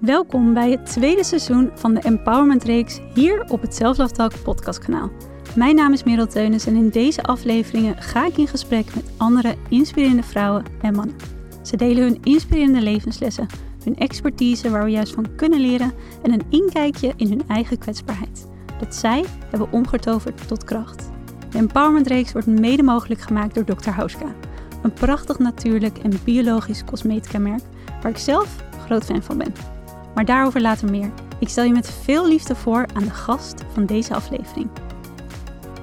Welkom bij het tweede seizoen van de Empowerment Reeks hier op het Self podcastkanaal. Mijn naam is Merel Teunis en in deze afleveringen ga ik in gesprek met andere inspirerende vrouwen en mannen. Ze delen hun inspirerende levenslessen, hun expertise waar we juist van kunnen leren en een inkijkje in hun eigen kwetsbaarheid. Dat zij hebben omgetoverd tot kracht. De Empowerment Reeks wordt mede mogelijk gemaakt door Dr. Hauska, een prachtig natuurlijk en biologisch cosmetica merk waar ik zelf groot fan van ben. Maar daarover later meer. Ik stel je met veel liefde voor aan de gast van deze aflevering.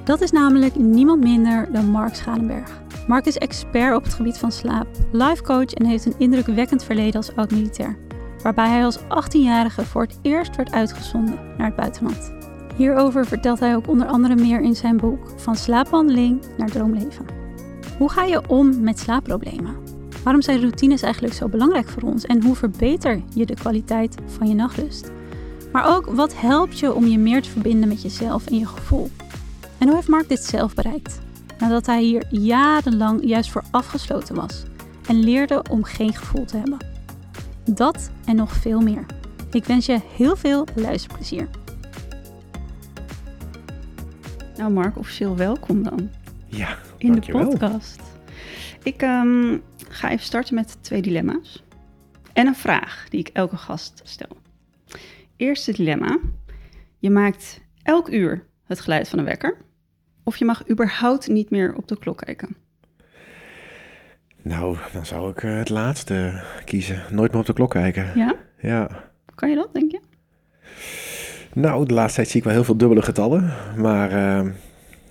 Dat is namelijk niemand minder dan Mark Schalenberg. Mark is expert op het gebied van slaap, life coach en heeft een indrukwekkend verleden als oud-militair. Waarbij hij als 18-jarige voor het eerst werd uitgezonden naar het buitenland. Hierover vertelt hij ook onder andere meer in zijn boek Van slaapwandeling naar droomleven. Hoe ga je om met slaapproblemen? Waarom zijn routines eigenlijk zo belangrijk voor ons en hoe verbeter je de kwaliteit van je nachtrust? Maar ook wat helpt je om je meer te verbinden met jezelf en je gevoel? En hoe heeft Mark dit zelf bereikt? Nadat hij hier jarenlang juist voor afgesloten was en leerde om geen gevoel te hebben. Dat en nog veel meer. Ik wens je heel veel luisterplezier. Nou Mark, officieel welkom dan. Ja, in dankjewel. de podcast. Ik um, ga even starten met twee dilemma's. En een vraag die ik elke gast stel. Eerste dilemma. Je maakt elk uur het geluid van een wekker. Of je mag überhaupt niet meer op de klok kijken. Nou, dan zou ik uh, het laatste kiezen. Nooit meer op de klok kijken. Ja? Ja. Kan je dat, denk je? Nou, de laatste tijd zie ik wel heel veel dubbele getallen. Maar uh,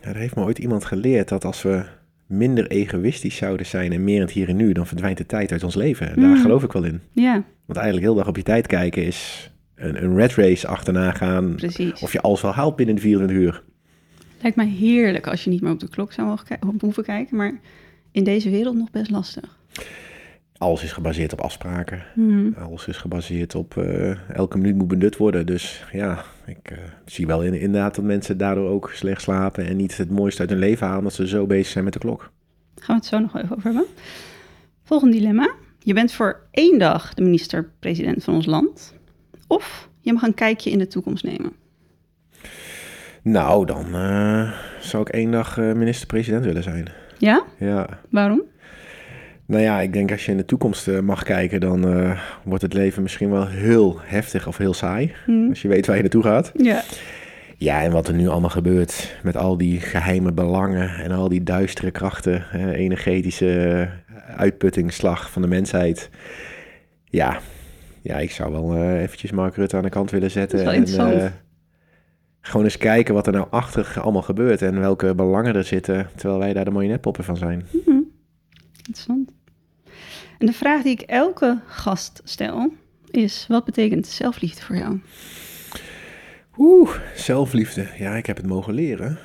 ja, er heeft me ooit iemand geleerd dat als we minder egoïstisch zouden zijn en meer in het hier en nu, dan verdwijnt de tijd uit ons leven. Daar Mm. geloof ik wel in. Ja, Want eigenlijk heel dag op je tijd kijken is een, een red race achterna gaan. precies. Of je alles wel haalt binnen de 24 uur. Lijkt mij heerlijk als je niet meer op de klok zou mogen hoeven kijken. Maar in deze wereld nog best lastig. Alles is gebaseerd op afspraken. Mhm. Alles is gebaseerd op eh, elke minuut moet benut worden. Dus ja, ik eh, zie wel in, inderdaad dat mensen daardoor ook slecht slapen en niet het mooiste uit hun leven halen omdat ze zo bezig zijn met de klok. Gaan we het zo nog even over hebben. Volgende dilemma. Je bent voor één dag de minister-president van ons land. Of je mag een kijkje in de toekomst nemen. Nou, dan eh, zou ik één dag minister-president willen zijn. Ja? Ja. Waarom? Nou ja, ik denk als je in de toekomst eh, mag kijken, dan eh, wordt het leven misschien wel heel heftig of heel saai. Hm. Als je weet waar je naartoe gaat. Ja. Ja, en wat er nu allemaal gebeurt met al die geheime belangen en al die duistere krachten, energetische eh, uitputtingsslag van de mensheid. Ja, ja ik zou wel eventjes Mark Rutte aan de kant willen zetten. Dat is wel en interessant. gewoon eens kijken wat er nou achter allemaal gebeurt en welke belangen er zitten, terwijl wij daar de marionetpoppen van zijn. Mhm. Interessant. En de vraag die ik elke gast stel is: wat betekent zelfliefde voor jou? Oeh, zelfliefde. Ja, ik heb het mogen leren.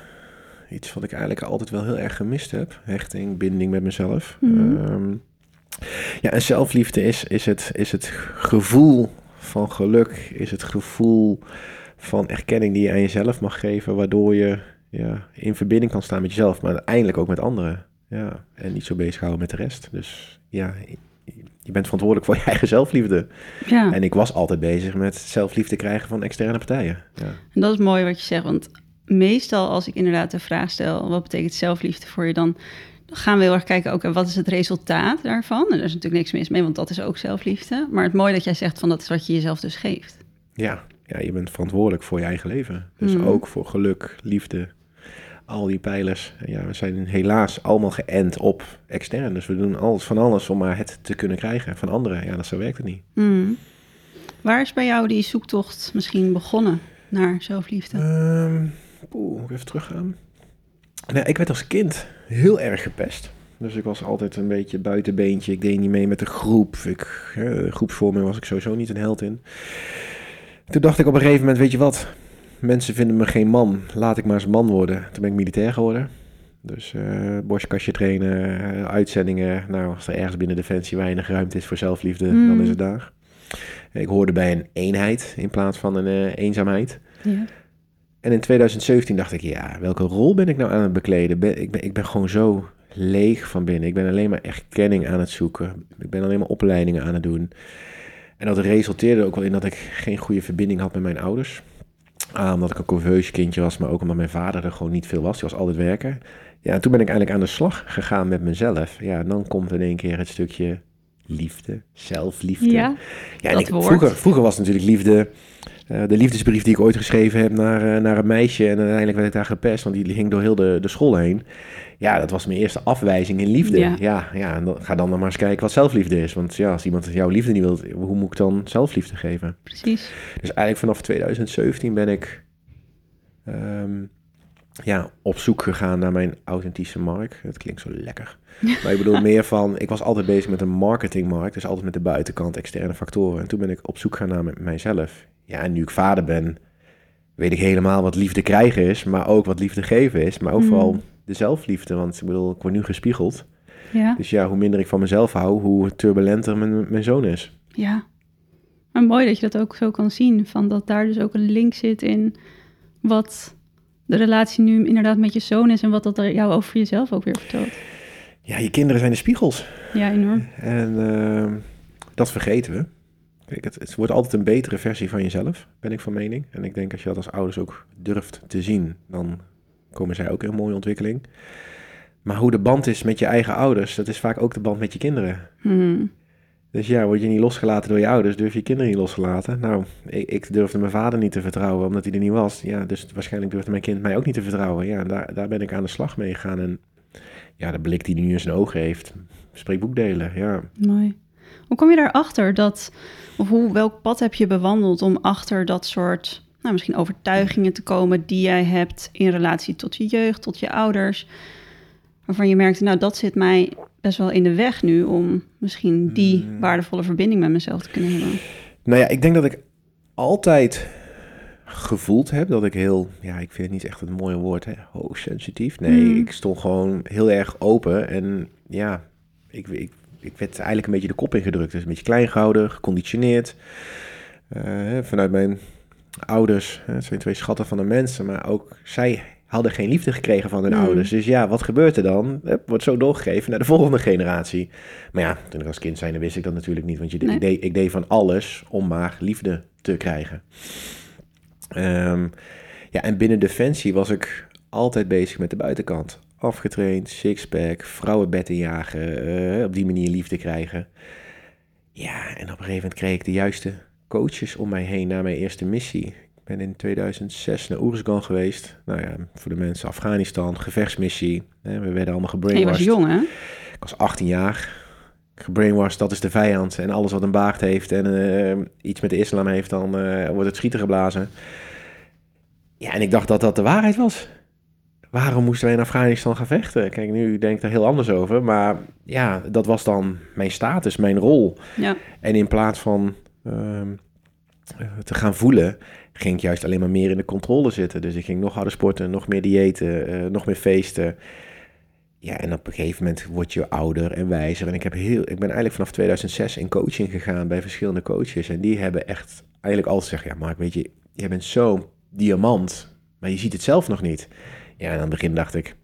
Iets wat ik eigenlijk altijd wel heel erg gemist heb. Hechting, binding met mezelf. Mhm. Ehm, ja, en zelfliefde is, is, het, is het gevoel van geluk. Is het gevoel van erkenning die je aan jezelf mag geven. Waardoor je ja, in verbinding kan staan met jezelf. Maar uiteindelijk ook met anderen. Ja, en niet zo bezig houden met de rest. Dus ja, je bent verantwoordelijk voor je eigen zelfliefde. Ja, En ik was altijd bezig met zelfliefde krijgen van externe partijen. Ja. en dat is mooi wat je zegt. Want meestal als ik inderdaad de vraag stel: wat betekent zelfliefde voor je? Dan dan gaan we heel erg kijken: oké, wat is het resultaat daarvan? En er is natuurlijk niks mis mee, want dat is ook zelfliefde. Maar het mooie dat jij zegt: van dat is wat je jezelf dus geeft. Ja, ja, je bent verantwoordelijk voor je eigen leven. Dus Mhm. ook voor geluk, liefde, al die pijlers. Ja, we zijn helaas allemaal geënt op extern. Dus we doen alles van alles om maar het te kunnen krijgen van anderen. Ja, dat zo werkt het niet. Hmm. Waar is bij jou die zoektocht misschien begonnen naar zelfliefde? Oeh, ik even teruggaan. Nou, ik werd als kind heel erg gepest. Dus ik was altijd een beetje buitenbeentje. Ik deed niet mee met de groep. Ik, eh, groepsvorming was ik sowieso niet een held in. Toen dacht ik op een gegeven moment, weet je wat? Mensen vinden me geen man. Laat ik maar eens man worden. Toen ben ik militair geworden. Dus borstkastje trainen, eh, uitzendingen. Nou, als er ergens binnen Defensie weinig ruimte is voor zelfliefde, Mm. dan is het daar. Ik hoorde bij een eenheid in plaats van een eh, eenzaamheid. Ja. En in 2017 dacht ik, ja, welke rol ben ik nou aan het bekleden? Ben, ik, ben, ik ben gewoon zo leeg van binnen. Ik ben alleen maar erkenning aan het zoeken. Ik ben alleen maar opleidingen aan het doen. En dat resulteerde ook wel in dat ik geen goede verbinding had met mijn ouders. Uh, omdat ik een conveus kindje was, maar ook omdat mijn vader er gewoon niet veel was. Die was altijd werken. Ja, en toen ben ik eigenlijk aan de slag gegaan met mezelf. Ja, en dan komt in één keer het stukje liefde, zelfliefde. Ja, ja en ik, vroeger, vroeger was natuurlijk liefde de liefdesbrief die ik ooit geschreven heb naar, uh, naar een meisje. En uiteindelijk werd ik daar gepest, want die ging door heel de, de school heen. Ja, dat was mijn eerste afwijzing in liefde. Ja, ja, ja en dan, ga dan maar eens kijken wat zelfliefde is. Want ja, als iemand jouw liefde niet wil, hoe moet ik dan zelfliefde geven? Precies. Dus eigenlijk vanaf 2017 ben ik um, ja, op zoek gegaan naar mijn authentische markt. Het klinkt zo lekker. Maar ik bedoel meer van, ik was altijd bezig met een marketingmarkt. Dus altijd met de buitenkant, externe factoren. En toen ben ik op zoek gaan naar mijzelf. Ja, en nu ik vader ben, weet ik helemaal wat liefde krijgen is. Maar ook wat liefde geven is. Maar ook mm. vooral de zelfliefde. Want ik bedoel, ik word nu gespiegeld. Ja. Dus ja, hoe minder ik van mezelf hou, hoe turbulenter mijn, mijn zoon is. Ja. Maar mooi dat je dat ook zo kan zien. Van dat daar dus ook een link zit in wat de relatie nu inderdaad met je zoon is. En wat dat er jou over jezelf ook weer vertelt. Ja, je kinderen zijn de spiegels. Ja, enorm. En uh, dat vergeten we. Kijk, het, het, wordt altijd een betere versie van jezelf, ben ik van mening. En ik denk als je dat als ouders ook durft te zien, dan komen zij ook in een mooie ontwikkeling. Maar hoe de band is met je eigen ouders, dat is vaak ook de band met je kinderen. Hmm. Dus ja, word je niet losgelaten door je ouders, durf je kinderen niet losgelaten. Nou, ik, ik, durfde mijn vader niet te vertrouwen, omdat hij er niet was. Ja, dus waarschijnlijk durfde mijn kind mij ook niet te vertrouwen. Ja, daar, daar ben ik aan de slag mee gegaan. En ja, de blik die hij nu in zijn ogen heeft, spreekt boekdelen, ja. Mooi. Hoe kom je daarachter dat, of hoe, welk pad heb je bewandeld om achter dat soort, nou misschien overtuigingen te komen die jij hebt in relatie tot je jeugd, tot je ouders, waarvan je merkte, nou dat zit mij best wel in de weg nu om misschien die hmm. waardevolle verbinding met mezelf te kunnen hebben? Nou ja, ik denk dat ik altijd gevoeld heb dat ik heel, ja, ik vind het niet echt een mooie woord, hè, hoogsensitief. Nee, hmm. ik stond gewoon heel erg open en ja, ik, ik ik werd eigenlijk een beetje de kop ingedrukt. Dus een beetje klein gehouden, geconditioneerd. Uh, vanuit mijn ouders, het zijn twee schatten van de mensen, maar ook zij hadden geen liefde gekregen van hun hmm. ouders. Dus ja, wat gebeurt er dan? Het wordt zo doorgegeven naar de volgende generatie. Maar ja, toen ik als kind zijn, wist ik dat natuurlijk niet. Want je, ik, deed, ik deed van alles om maar liefde te krijgen. Um, ja, en binnen Defensie was ik altijd bezig met de buitenkant afgetraind, sixpack, vrouwenbetten jagen, uh, op die manier liefde krijgen. Ja, en op een gegeven moment kreeg ik de juiste coaches om mij heen naar mijn eerste missie. Ben in 2006 naar Oeruzgan geweest. Nou ja, voor de mensen Afghanistan, gevechtsmissie. We werden allemaal gebrainwashed. je was jong, hè? Ik was 18 jaar. Gebrainwashed, dat is de vijand. En alles wat een baard heeft en uh, iets met de islam heeft, dan uh, wordt het schieten geblazen. Ja, en ik dacht dat dat de waarheid was waarom moesten wij in Afghanistan gaan vechten? Kijk, nu denk ik er heel anders over. Maar ja, dat was dan mijn status, mijn rol. Ja. En in plaats van ehm, eh, te gaan voelen, ging ik juist alleen maar meer in de controle zitten. Dus ik ging nog harder sporten, nog meer diëten, uh, nog meer feesten. Ja, en op een gegeven moment word je ouder en wijzer. En ik, heb heel, ik ben eigenlijk vanaf 2006 in coaching gegaan bij verschillende coaches. En die hebben echt eigenlijk altijd gezegd... Ja, Mark, weet je, jij bent zo'n diamant, maar je ziet het zelf nog niet. Ja, en aan het begin dacht ik,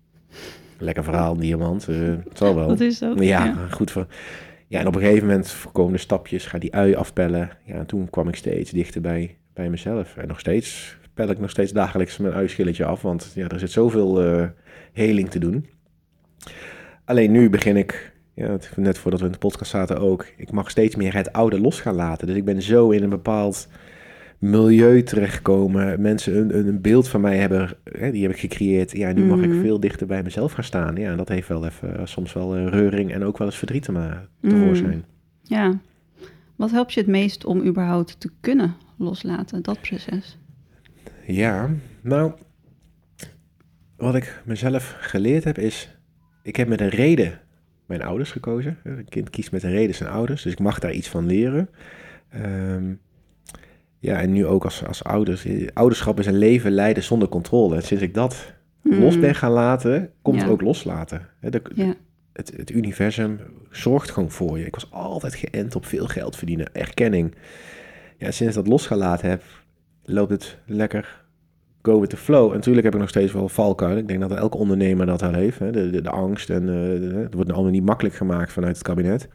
lekker verhaal, diamant, uh, het zal wel. Wat is dat? Ja, ja, goed voor... Ja, en op een gegeven moment voorkomende stapjes, ga die ui afpellen. Ja, en toen kwam ik steeds dichter bij, bij mezelf. En nog steeds pel ik nog steeds dagelijks mijn uischilletje af, want ja, er zit zoveel uh, heling te doen. Alleen nu begin ik, ja, net voordat we in de podcast zaten ook, ik mag steeds meer het oude los gaan laten. Dus ik ben zo in een bepaald milieu terechtkomen. Mensen een, een beeld van mij hebben, hè, die heb ik gecreëerd. Ja, nu mag ik mhm. veel dichter bij mezelf gaan staan. Ja, en dat heeft wel even eh, soms wel uh, reuring en ook wel eens verdriet te, tevoorschijn. Mm. Ja. Wat helpt je het meest om überhaupt te kunnen loslaten, dat proces? Ja, nou, wat ik mezelf geleerd heb is, ik heb met een reden mijn ouders gekozen. Een kind kiest met een reden zijn ouders, dus ik mag daar iets van leren. Um, ja, en nu ook als, als ouders. Ouderschap is een leven leiden zonder controle. En sinds ik dat hmm. los ben gaan laten, komt het ook loslaten. De, ja. het, het universum zorgt gewoon voor je. Ik was altijd geënt op veel geld verdienen, erkenning. Ja, sinds dat losgelaten heb, loopt het lekker go with the flow. En natuurlijk heb ik nog steeds wel valkuilen. Ik denk dat elke ondernemer dat al heeft. Hè? De, de, angst en uh, het wordt allemaal niet makkelijk gemaakt vanuit het kabinet.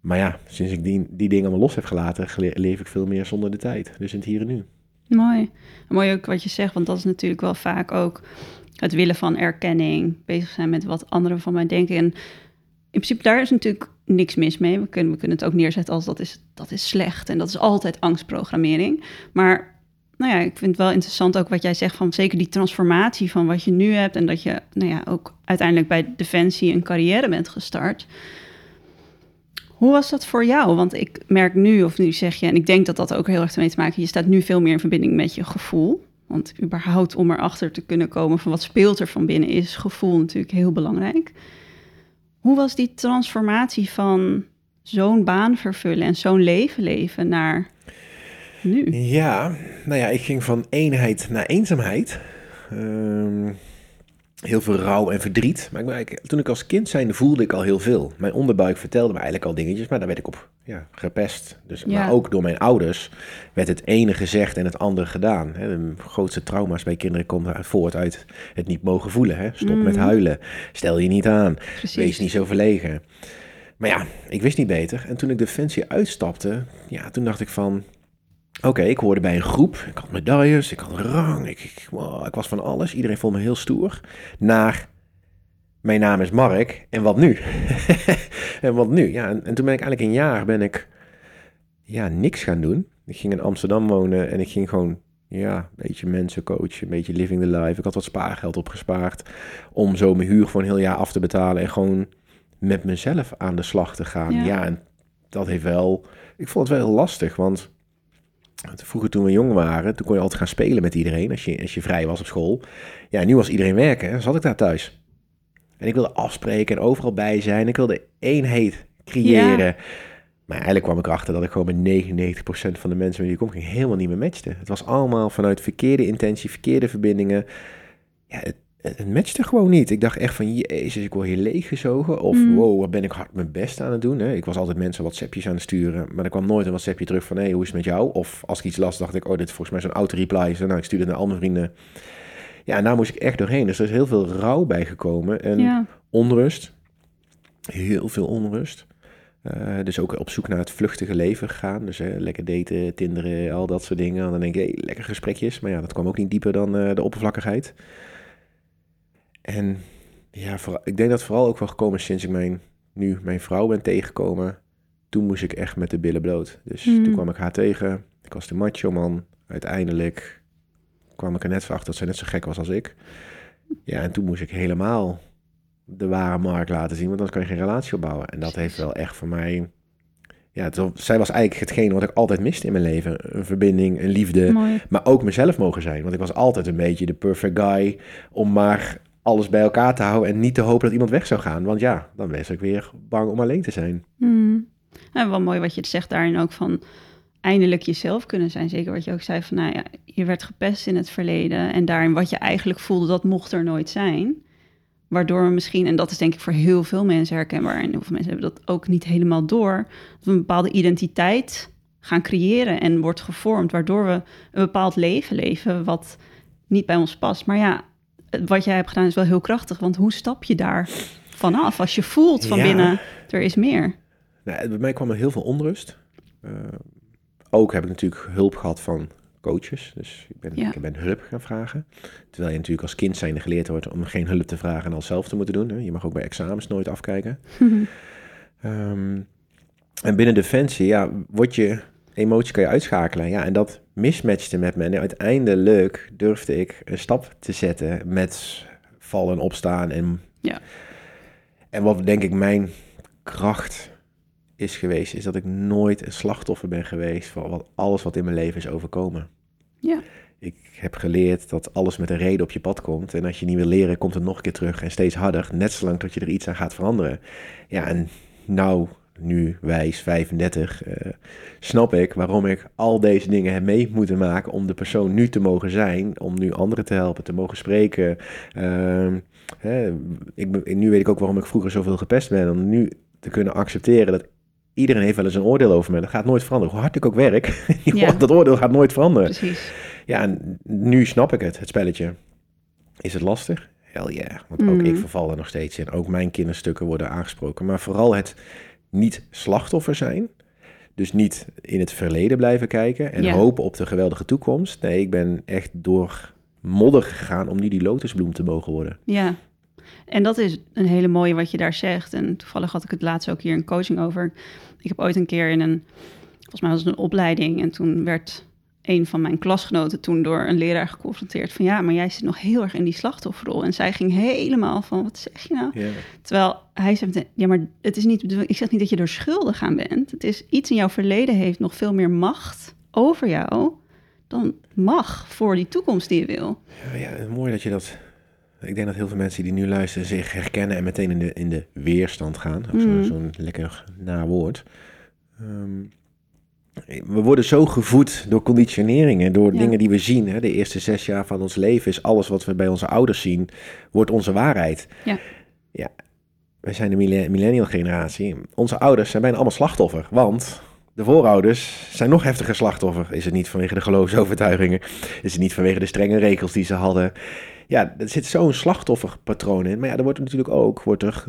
Maar ja, sinds ik die, die dingen allemaal los heb gelaten, leef ik veel meer zonder de tijd. Dus in het hier en nu. Mooi. Mooi ook wat je zegt, want dat is natuurlijk wel vaak ook het willen van erkenning, bezig zijn met wat anderen van mij denken. En in principe, daar is natuurlijk niks mis mee. We kunnen, we kunnen het ook neerzetten als dat is, dat is slecht en dat is altijd angstprogrammering. Maar nou ja, ik vind het wel interessant ook wat jij zegt van zeker die transformatie van wat je nu hebt en dat je nou ja, ook uiteindelijk bij Defensie een carrière bent gestart. Hoe was dat voor jou? Want ik merk nu, of nu zeg je, en ik denk dat dat ook heel erg mee te maken, je staat nu veel meer in verbinding met je gevoel. Want überhaupt om erachter te kunnen komen van wat speelt er van binnen, is gevoel natuurlijk heel belangrijk. Hoe was die transformatie van zo'n baan vervullen en zo'n leven leven naar nu? Ja, nou ja, ik ging van eenheid naar eenzaamheid. Ehm, heel veel rouw en verdriet. Maar ik, toen ik als kind zijnde voelde ik al heel veel. Mijn onderbuik vertelde me eigenlijk al dingetjes, maar daar werd ik op ja, gepest. Dus, Ja. Maar ook door mijn ouders werd het ene gezegd en het andere gedaan. Hè. De grootste trauma's bij kinderen komen voort uit het niet mogen voelen. Hè. Stop met Mhm. huilen, stel je niet aan, Precies. wees niet zo verlegen. Maar ja, ik wist niet beter. En toen ik Defensie uitstapte, ja, toen dacht ik van... Oké, ik hoorde bij een groep. Ik had medailles, ik had rang, ik, ik, wow, ik was van alles. Iedereen vond me heel stoer. Naar, mijn naam is Mark, en wat nu? en wat nu? Ja, en, en toen ben ik eigenlijk een jaar ben ik, ja, niks gaan doen. Ik ging in Amsterdam wonen en ik ging gewoon, ja, een beetje mensen coachen, een beetje living the life. Ik had wat spaargeld opgespaard om zo mijn huur voor een heel jaar af te betalen en gewoon met mezelf aan de slag te gaan. Ja. Ja, en dat heeft wel, ik vond het wel heel lastig, want Vroeger toen we jong waren, toen kon je altijd gaan spelen met iedereen als je, als je vrij was op school. Ja, nu was iedereen werken, en zat ik daar thuis. En ik wilde afspreken en overal bij zijn. Ik wilde eenheid creëren. Maar eigenlijk kwam ik erachter dat ik gewoon met 99% van de mensen met wie ik omging helemaal niet meer matchte. Het was allemaal vanuit verkeerde intentie, verkeerde verbindingen. Ja, het, het matchte gewoon niet. Ik dacht echt van, jezus, ik word hier leeggezogen. Of, Mm. wow, wat ben ik hard mijn best aan het doen. Hè? Ik was altijd mensen WhatsAppjes aan het sturen. Maar er kwam nooit een WhatsAppje terug van, hé, hey, hoe is het met jou? Of als ik iets las, dacht ik, oh, dit is volgens mij zo'n auto-reply. Nou, ik stuurde het naar andere vrienden. Ja, en daar moest ik echt doorheen. Dus er is heel veel rouw bij gekomen. En Ja, onrust. Heel veel onrust. Eh, dus ook op zoek naar het vluchtige leven gegaan. Dus hè, lekker daten, tinderen, al dat soort dingen. En dan denk hey, lekker gesprekjes. Maar ja, dat kwam ook niet dieper dan eh, de oppervlakkigheid. En ja, vooral- ik denk dat vooral ook wel gekomen is sinds ik mijn, nu mijn vrouw ben tegengekomen. Toen moest ik echt met de billen bloot. Dus Hmm. toen kwam ik haar tegen. Ik was de macho man. Uiteindelijk kwam ik er net van achter dat zij net zo gek was als ik. Ja, en toen moest ik helemaal de ware Mark laten zien, want anders kan je geen relatie opbouwen. En dat heeft wel echt voor mij... Ja, het, zij was eigenlijk hetgeen wat ik altijd miste in mijn leven. Een verbinding, een liefde, mooi. maar ook mezelf mogen zijn. Want ik was altijd een beetje de perfect guy om maar alles bij elkaar te houden en niet te hopen dat iemand weg zou gaan. Want ja, dan was ik weer bang om alleen te zijn. Hmm. En wel mooi wat je zegt daarin ook van eindelijk jezelf kunnen zijn. Zeker wat je ook zei van, nou ja, je werd gepest in het verleden en daarin wat je eigenlijk voelde, dat mocht er nooit zijn. Waardoor we misschien, en dat is denk ik voor heel veel mensen herkenbaar, en heel veel mensen hebben dat ook niet helemaal door, dat we een bepaalde identiteit gaan creëren en wordt gevormd, waardoor we een bepaald leven leven wat niet bij ons past. Maar ja, wat jij hebt gedaan is wel heel krachtig, want hoe stap je daar vanaf als je voelt van Ja. binnen, er is meer? Nou, bij mij kwam er heel veel onrust. Eh, ook heb ik natuurlijk hulp gehad van coaches. Dus ik ben, Ja. ik ben hulp gaan vragen. Terwijl je natuurlijk als kind zijnde geleerd wordt om geen hulp te vragen en alles zelf te moeten doen. Hè. Je mag ook bij examens nooit afkijken. Ehm, en binnen Defensie, ja, word je, emotie kan je uitschakelen. Ja, en dat mismatchte met me. En uiteindelijk durfde ik een stap te zetten met vallen en opstaan. En, Ja. en wat denk ik mijn kracht is geweest, is dat ik nooit een slachtoffer ben geweest van wat, alles wat in mijn leven is overkomen. Ja. Ik heb geleerd dat alles met een reden op je pad komt. En als je niet wil leren, komt het nog een keer terug en steeds harder. Net zolang tot je er iets aan gaat veranderen. Ja, en nou, nu wijs 35, eh, snap ik waarom ik al deze dingen heb mee moeten maken om de persoon nu te mogen zijn. Om nu anderen te helpen, te mogen spreken. Ehm, hè, ik, nu weet ik ook waarom ik vroeger zoveel gepest ben. Om nu te kunnen accepteren dat iedereen heeft wel eens een oordeel over me. Dat gaat nooit veranderen. Hoe hard ik ook werk, Ja. dat oordeel gaat nooit veranderen. Precies. Ja, en nu snap ik het, het spelletje. Is het lastig? Hell yeah, want ook Mm. ik verval er nog steeds in. Ook mijn kinderstukken worden aangesproken. Maar vooral het niet slachtoffer zijn. Dus niet in het verleden blijven kijken en Ja. hopen op de geweldige toekomst. Nee, ik ben echt door modder gegaan om nu die lotusbloem te mogen worden. Ja, en dat is een hele mooie wat je daar zegt. En toevallig had ik het laatst ook hier in coaching over. Ik heb ooit een keer in een, volgens mij was het een opleiding, en toen werd een van mijn klasgenoten toen door een leraar geconfronteerd van ja, maar jij zit nog heel erg in die slachtofferrol. En zij ging helemaal van, wat zeg je nou? Terwijl hij zei meteen, ja, maar het is niet, ik zeg niet dat je er schuldig aan bent. Het is iets in jouw verleden heeft nog veel meer macht over jou dan mag voor die toekomst die je wil. Ja, ja, mooi dat je dat. Ik denk dat heel veel mensen die nu luisteren zich herkennen en meteen in de, in de weerstand gaan. Zo- Mhm. Zo'n lekker na woord. We worden zo gevoed door conditioneringen, door Ja. dingen die we zien. Hè. De eerste zes jaar van ons leven is alles wat we bij onze ouders zien, wordt onze waarheid. Ja. Ja, wij zijn de mille- millennial generatie. Onze ouders zijn bijna allemaal slachtoffer, want de voorouders zijn nog heftiger slachtoffer. Is het niet vanwege de geloofsovertuigingen? Is het niet vanwege de strenge regels die ze hadden? Ja, er zit zo'n slachtofferpatroon in. Maar ja, er wordt natuurlijk ook, wordt er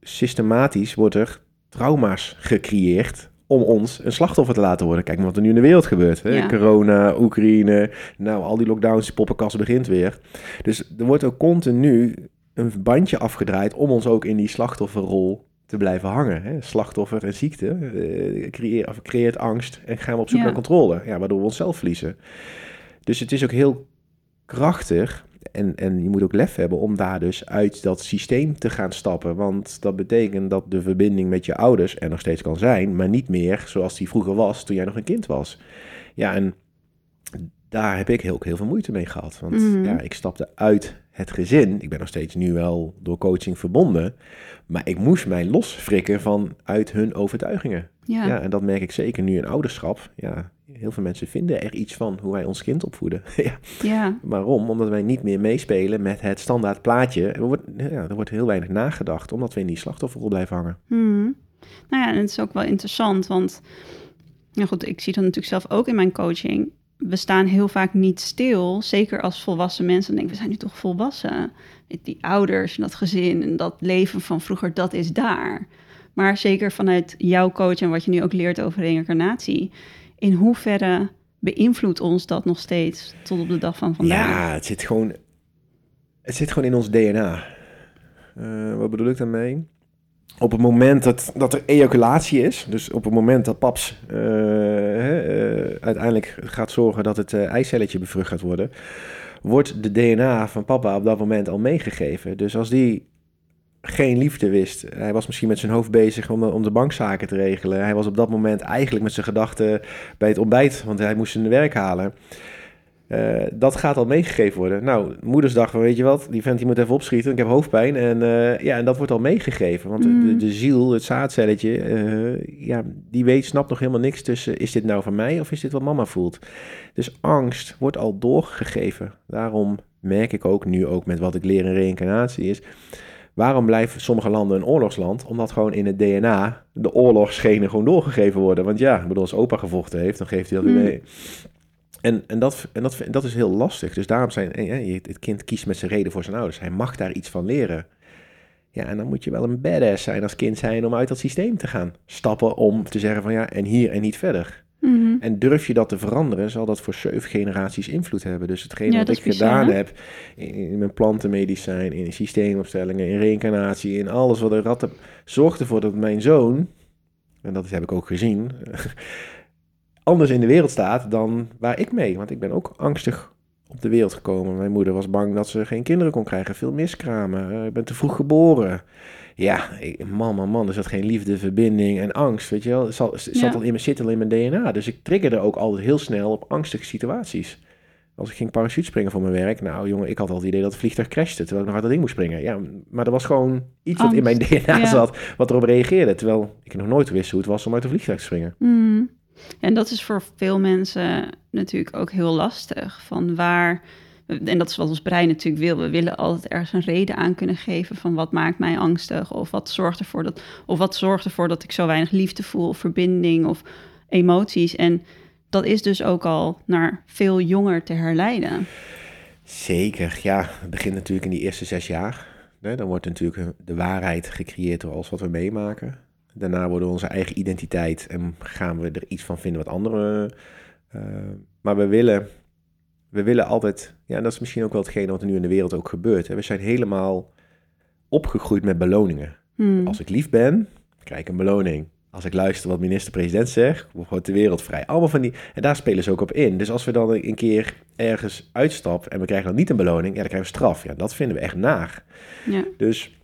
systematisch, wordt er trauma's gecreëerd om ons een slachtoffer te laten worden. Kijk maar wat er nu in de wereld gebeurt. Hè? Ja. Corona, Oekraïne, nou al die lockdowns, die poppenkast begint weer. Dus er wordt ook continu een bandje afgedraaid om ons ook in die slachtofferrol te blijven hangen. Hè? Slachtoffer en ziekte eh, creëer, of creëert angst en gaan we op zoek Ja. naar controle. Ja, waardoor we onszelf verliezen. Dus het is ook heel krachtig en, en je moet ook lef hebben om daar dus uit dat systeem te gaan stappen. Want dat betekent dat de verbinding met je ouders er nog steeds kan zijn, maar niet meer zoals die vroeger was toen jij nog een kind was. Ja, en daar heb ik heel, heel veel moeite mee gehad. Want Mhm. ja, ik stapte uit het gezin. Ik ben nog steeds nu wel door coaching verbonden. Maar ik moest mij losfrikken van uit hun overtuigingen. Ja, Ja. en dat merk ik zeker nu in ouderschap. Ja, heel veel mensen vinden er iets van hoe wij ons kind opvoeden. ja. ja. Waarom? Omdat wij niet meer meespelen met het standaard plaatje. Er wordt, ja, er wordt heel weinig nagedacht, omdat we in die slachtofferrol blijven hangen. Hmm. Nou ja, en het is ook wel interessant, want nou goed, ik zie dat natuurlijk zelf ook in mijn coaching. We staan heel vaak niet stil, zeker als volwassen mensen. Dan denken we, zijn nu toch volwassen. Die ouders en dat gezin en dat leven van vroeger, dat is daar. Maar zeker vanuit jouw coach en wat je nu ook leert over reïncarnatie. In hoeverre beïnvloedt ons dat nog steeds tot op de dag van vandaag? Ja, het zit gewoon, het zit gewoon in ons DNA. Eh, wat bedoel ik daarmee? Op het moment dat, dat er ejaculatie is, dus op het moment dat paps eh, eh, uiteindelijk gaat zorgen dat het eh, eicelletje bevrucht gaat worden, wordt de DNA van papa op dat moment al meegegeven. Dus als die geen liefde wist, hij was misschien met zijn hoofd bezig om, om de bankzaken te regelen. Hij was op dat moment eigenlijk met zijn gedachten bij het ontbijt, want hij moest zijn werk halen. Eh, dat gaat al meegegeven worden. Nou, moedersdag, van, weet je wat, die vent die moet even opschieten, ik heb hoofdpijn. En, eh, ja, en dat wordt al meegegeven, want de- Mm. de, de ziel, het zaadcelletje, eh, ja, die weet, snapt nog helemaal niks tussen, is dit nou van mij of is dit wat mama voelt? Dus angst wordt al doorgegeven. Daarom merk ik ook nu, ook met wat ik leer in reïncarnatie, is... Waarom blijven sommige landen een oorlogsland? Omdat gewoon in het DNA de oorlogsgenen gewoon doorgegeven worden. Want ja, ik bedoel, als opa gevochten heeft, dan geeft hij dat weer Mm. En, en, dat, en dat, dat is heel lastig. Dus daarom zijn het kind kiest met zijn reden voor zijn ouders. Hij mag daar iets van leren. Ja, en dan moet je wel een badass zijn als kind zijn om uit dat systeem te gaan stappen. Om te zeggen van ja, en hier en niet verder. Mhm. En durf je dat te veranderen, zal dat voor zeven generaties invloed hebben. Dus hetgeen Ja, wat ik bizar, gedaan hè? heb in, in mijn plantenmedicijn, in systeemopstellingen, in reïncarnatie, in alles wat had, heb, zorgt ervoor dat mijn zoon, en dat heb ik ook gezien, anders in de wereld staat dan waar ik mee. Want ik ben ook angstig op de wereld gekomen. Mijn moeder was bang dat ze geen kinderen kon krijgen, veel miskramen. Eh, ik ben te vroeg geboren. Ja, man, man, man, er zat geen liefde, verbinding en angst, weet je wel. Het zat, Ja. al in me, zit al in mijn DNA. Dus ik triggerde ook altijd heel snel op angstige situaties. Als ik ging parachute springen voor mijn werk, nou jongen, ik had al het idee dat het vliegtuig crashte, terwijl ik nog uit dat ding moest springen. Ja, maar er was gewoon iets wat in mijn DNA ja. zat, wat erop reageerde. Terwijl ik nog nooit wist hoe het was om uit een vliegtuig te springen. Mhm. En dat is voor veel mensen natuurlijk ook heel lastig. Van waar, en dat is wat ons brein natuurlijk wil. We willen altijd ergens een reden aan kunnen geven van wat maakt mij angstig. Of wat zorgt ervoor dat, of wat zorgt ervoor dat ik zo weinig liefde voel, of verbinding of emoties. En dat is dus ook al naar veel jonger te herleiden. Zeker, ja. Het begint natuurlijk in die eerste zes jaar. Dan wordt natuurlijk de waarheid gecreëerd door alles wat we meemaken. Daarna worden we onze eigen identiteit en gaan we er iets van vinden wat anderen. eh, maar we willen, we willen altijd, ja, en dat is misschien ook wel hetgene wat er nu in de wereld ook gebeurt. Hè. We zijn helemaal opgegroeid met beloningen. Hmm. Als ik lief ben, krijg ik een beloning. Als ik luister wat minister-president zegt, wordt de wereld vrij. Allemaal van die. En daar spelen ze ook op in. Dus als we dan een keer ergens uitstappen en we krijgen dan niet een beloning, ja, dan krijgen we straf. Ja, dat vinden we echt naar. Ja. Dus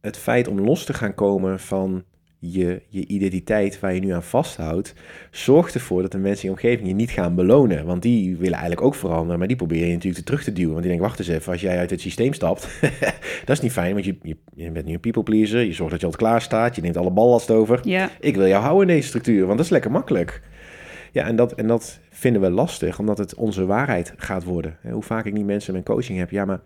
het feit om los te gaan komen van je, je identiteit waar je nu aan vasthoudt, zorgt ervoor dat de mensen in je omgeving je niet gaan belonen. Want die willen eigenlijk ook veranderen, maar die probeer je natuurlijk terug te duwen. Want die denken, wacht eens even, als jij uit het systeem stapt, dat is niet fijn, want je, je, je bent nu een people pleaser, je zorgt dat je altijd klaar staat, je neemt alle ballast over. Ja. Ik wil jou houden in deze structuur, want dat is lekker makkelijk. Ja, en dat, en dat vinden we lastig, omdat het onze waarheid gaat worden. Hoe vaak ik niet mensen in mijn coaching heb, ja, maar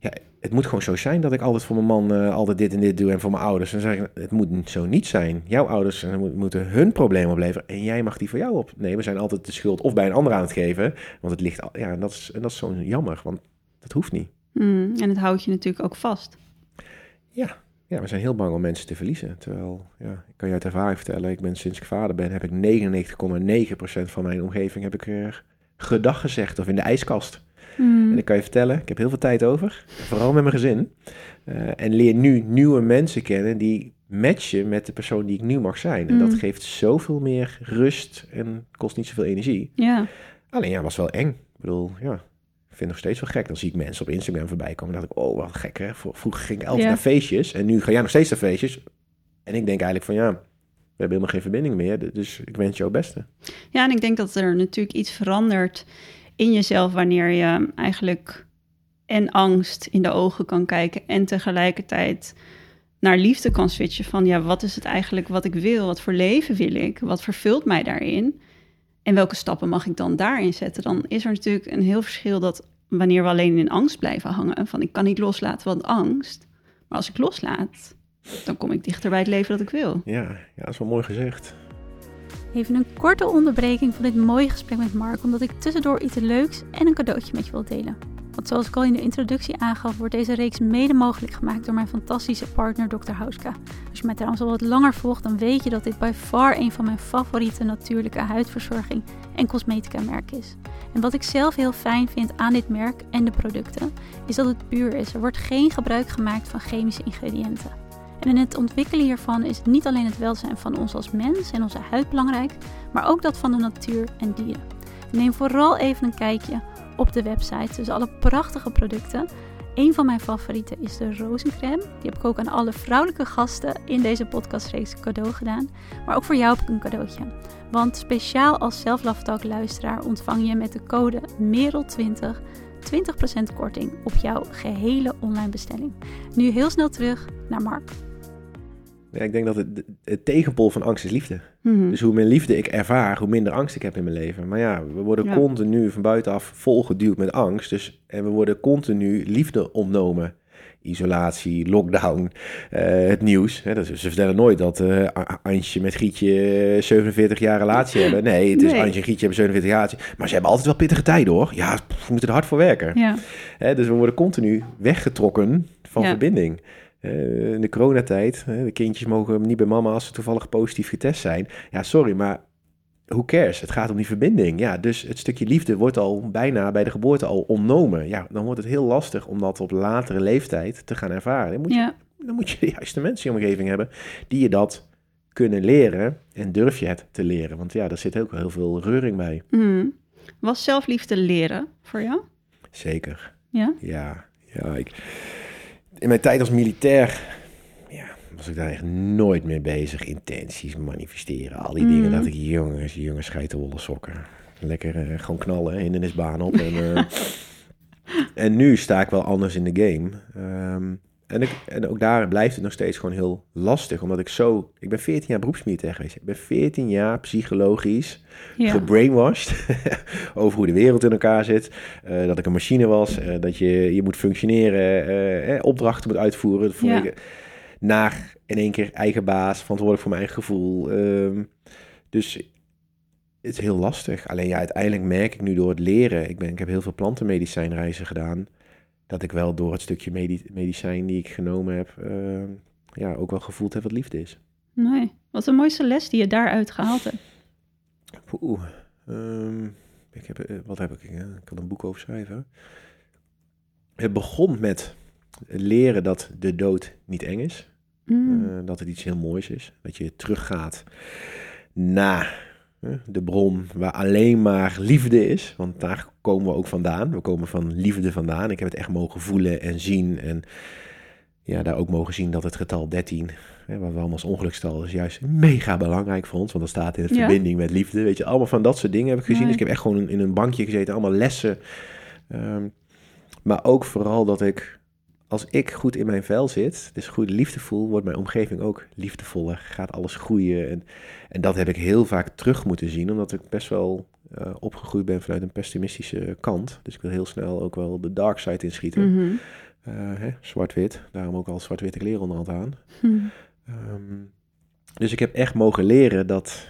ja, het moet gewoon zo zijn dat ik altijd voor mijn man eh, altijd dit en dit doe en voor mijn ouders. En dan zeg ik, het moet zo niet zijn. Jouw ouders eh, mo- moeten hun probleem opleveren en jij mag die voor jou op. Nee, we zijn altijd de schuld of bij een ander aan het geven, want het ligt al, ja, en dat is, en dat is zo jammer, want dat hoeft niet. Hmm. En het houdt je natuurlijk ook vast. Ja, we zijn heel bang om mensen te verliezen. Terwijl, ja, ik kan je uit ervaring vertellen, ik ben sinds ik vader ben, heb ik 99,9% van mijn omgeving heb ik er gedag gezegd of in de ijskast. Hmm. En ik kan je vertellen, ik heb heel veel tijd over, vooral met mijn gezin. Eh, en leer nu nieuwe mensen kennen die matchen met de persoon die ik nu mag zijn. En dat Mm. geeft zoveel meer rust en kost niet zoveel energie. Ja. Alleen ja, was wel eng. Ik bedoel, ja, ik vind het nog steeds wel gek. Dan zie ik mensen op Instagram voorbij komen. Dan dacht ik, oh, wat gek hè. Vro- Vroeger ging ik altijd naar feestjes en nu ga jij nog steeds naar feestjes. En ik denk eigenlijk van ja, we hebben helemaal geen verbinding meer. Dus ik wens jou het beste. Ja, en ik denk dat er natuurlijk iets verandert in jezelf wanneer je eigenlijk en angst in de ogen kan kijken en tegelijkertijd naar liefde kan switchen van ja, wat is het eigenlijk wat ik wil? Wat voor leven wil ik? Wat vervult mij daarin? En welke stappen mag ik dan daarin zetten? Dan is er natuurlijk een heel verschil dat wanneer we alleen in angst blijven hangen, van ik kan niet loslaten want angst. Maar als ik loslaat, dan kom ik dichter bij het leven dat ik wil. Ja, ja, dat is wel mooi gezegd. Even een korte onderbreking van dit mooie gesprek met Mark, omdat ik tussendoor iets leuks en een cadeautje met je wil delen. Want zoals ik al in de introductie aangaf, wordt deze reeks mede mogelijk gemaakt door mijn fantastische partner Dr. Hauska. Als je mij trouwens al wat langer volgt, dan weet je dat dit by far een van mijn favoriete natuurlijke huidverzorging en cosmetica merk is. En wat ik zelf heel fijn vind aan dit merk en de producten, is dat het puur is. Er wordt geen gebruik gemaakt van chemische ingrediënten. En in het ontwikkelen hiervan is niet alleen het welzijn van ons als mens en onze huid belangrijk, maar ook dat van de natuur en dieren. Neem vooral even een kijkje op de website tussen alle prachtige producten. Een van mijn favorieten is de rozencrème. Die heb ik ook aan alle vrouwelijke gasten in deze podcastreeks cadeau gedaan. Maar ook voor jou heb ik een cadeautje. Want speciaal als Self luisteraar ontvang je met de code MEREL20 20% korting op jouw gehele online bestelling. Nu heel snel terug naar Mark. Ja, ik denk dat het, het tegenpol van angst is liefde. Mhm. Dus hoe meer liefde ik ervaar, hoe minder angst ik heb in mijn leven. Maar ja, we worden Ja. continu van buitenaf volgeduwd met angst. Dus, en we worden continu liefde ontnomen. Isolatie, lockdown, eh, het nieuws. Hè, dat, ze vertellen nooit dat eh, Antje met Gietje eh, 47 jaar relatie hebben. Nee, het is Nee. Antje en Gietje hebben 47 jaar relatie. Maar ze hebben altijd wel pittige tijden hoor. Ja, we moeten er hard voor werken. Ja. Hè, dus we worden continu weggetrokken van Ja. verbinding. In de coronatijd, de kindjes mogen niet bij mama als ze toevallig positief getest zijn. Ja, sorry, maar who cares? Het gaat om die verbinding. Ja, dus het stukje liefde wordt al bijna bij de geboorte al ontnomen. Ja, dan wordt het heel lastig om dat op latere leeftijd te gaan ervaren. Dan moet je, Ja. dan moet je de juiste mensen in je omgeving hebben die je dat kunnen leren en durf je het te leren. Want ja, daar zit ook heel veel reuring bij. Mhm. Was zelfliefde leren voor jou? Zeker. Ja? Ja, ja. Ik, in mijn tijd als militair ja, was ik daar echt nooit mee bezig. Intenties, manifesteren, al die Mm. dingen. Dat ik, jongens, jongens, geitenwolle sokken. Lekker eh, gewoon knallen, hindernisbaan op. En, eh, en nu sta ik wel anders in de game. Ehm, en, ik, en ook daar blijft het nog steeds gewoon heel lastig. Omdat ik zo... Ik ben 14 jaar beroepsmilitair geweest. Ik ben 14 jaar psychologisch Ja. gebrainwashed over hoe de wereld in elkaar zit. Eh, dat ik een machine was, eh, dat je, je moet functioneren, eh, eh, opdrachten moet uitvoeren. Ja. ik, naar in één keer eigen baas, verantwoordelijk voor mijn eigen gevoel. Ehm, dus het is heel lastig. Alleen ja, uiteindelijk merk ik nu door het leren, ik, ben, ik heb heel veel plantenmedicijnreizen gedaan, dat ik wel door het stukje medi- medicijn die ik genomen heb, ehm, ja, ook wel gevoeld heb wat liefde is. Nee. Wat de mooiste les die je daaruit gehaald hebt? Oeh, ehm, ik heb, eh, wat heb ik? Ik kan een boek over schrijven. Het begon met leren dat de dood niet eng is. Mm. Eh, dat het iets heel moois is. Dat je teruggaat naar de bron waar alleen maar liefde is. Want daar komen we ook vandaan. We komen van liefde vandaan. Ik heb het echt mogen voelen en zien. En ja, daar ook mogen zien dat het getal 13, hè, waar we allemaal als ongelukstal, is juist mega belangrijk voor ons. Want dat staat in Ja. verbinding met liefde. Weet je, allemaal van dat soort dingen heb ik gezien. Dus ik heb echt gewoon in een bankje gezeten, allemaal lessen. Ehm, maar ook vooral dat ik, als ik goed in mijn vel zit, dus goed liefde voel, wordt mijn omgeving ook liefdevoller. Gaat alles groeien. En, en dat heb ik heel vaak terug moeten zien, omdat ik best wel eh, opgegroeid ben vanuit een pessimistische kant. Dus ik wil heel snel ook wel de dark side inschieten. Mhm. Eh, zwart-wit, daarom ook al zwart-witte kleren onderhand aan. Ehm, dus ik heb echt mogen leren dat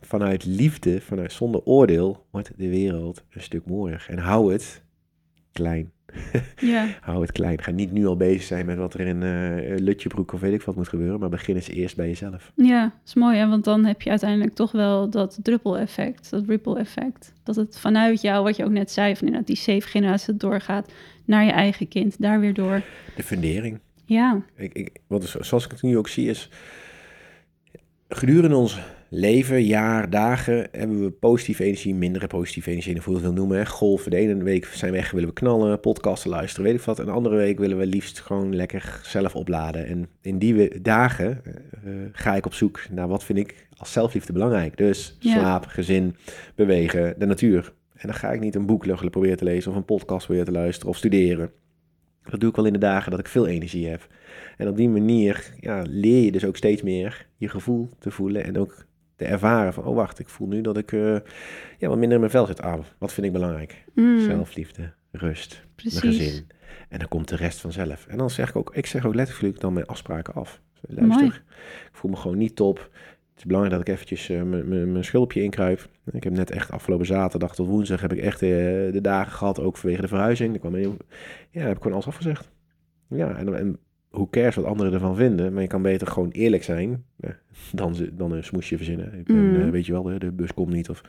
vanuit liefde, vanuit zonder oordeel, wordt de wereld een stuk mooier. En hou het klein. Ja. Hou het klein. Ga niet nu al bezig zijn met wat er in eh Lutjebroek of weet ik wat moet gebeuren, maar begin eens eerst bij jezelf. ja, dat is mooi. Hè? Want dan heb je uiteindelijk toch wel dat druppel-effect, dat ripple-effect. Dat het vanuit jou, wat je ook net zei, van inderdaad die safe generatie dat doorgaat naar je eigen kind, daar weer door. De fundering. Ja, Ik, ik, wat zoals ik het nu ook zie is, gedurende ons leven, jaar, dagen, hebben we positieve energie, mindere positieve energie, of hoe je het wil noemen. Hè. Golven, de ene week zijn we echt, willen we knallen, podcasten luisteren, weet ik wat. En de andere week willen we liefst gewoon lekker zelf opladen. En in die dagen eh, eh, ga ik op zoek naar wat vind ik als zelfliefde belangrijk. Dus Ja. slaap, gezin, bewegen, de natuur. En dan ga ik niet een boek proberen te lezen of een podcast proberen te luisteren of studeren. Dat doe ik wel in de dagen dat ik veel energie heb. En op die manier ja, leer je dus ook steeds meer je gevoel te voelen en ook te ervaren van, oh wacht, ik voel nu dat ik eh, ja, wat minder in mijn vel zit. Ah, wat vind ik belangrijk? Mm, Zelfliefde, rust, precies. mijn gezin. En dan komt de rest vanzelf. En dan zeg ik ook, ik zeg ook letterlijk dan mijn afspraken af. Luister, Mooi. ik voel me gewoon niet top. Het is belangrijk dat ik eventjes mijn- mijn mijn schulpje inkruip. Ik heb net echt afgelopen zaterdag tot woensdag heb ik echt eh, de dagen gehad, ook vanwege de verhuizing. Ik kwam heel, ja, heb ik gewoon alles afgezegd. Ja, en, en hoe cares wat anderen ervan vinden, maar je kan beter gewoon eerlijk zijn dan, ze- dan een smoesje verzinnen. Ik ben, Mm. eh, weet je wel, de, de bus komt niet. Of,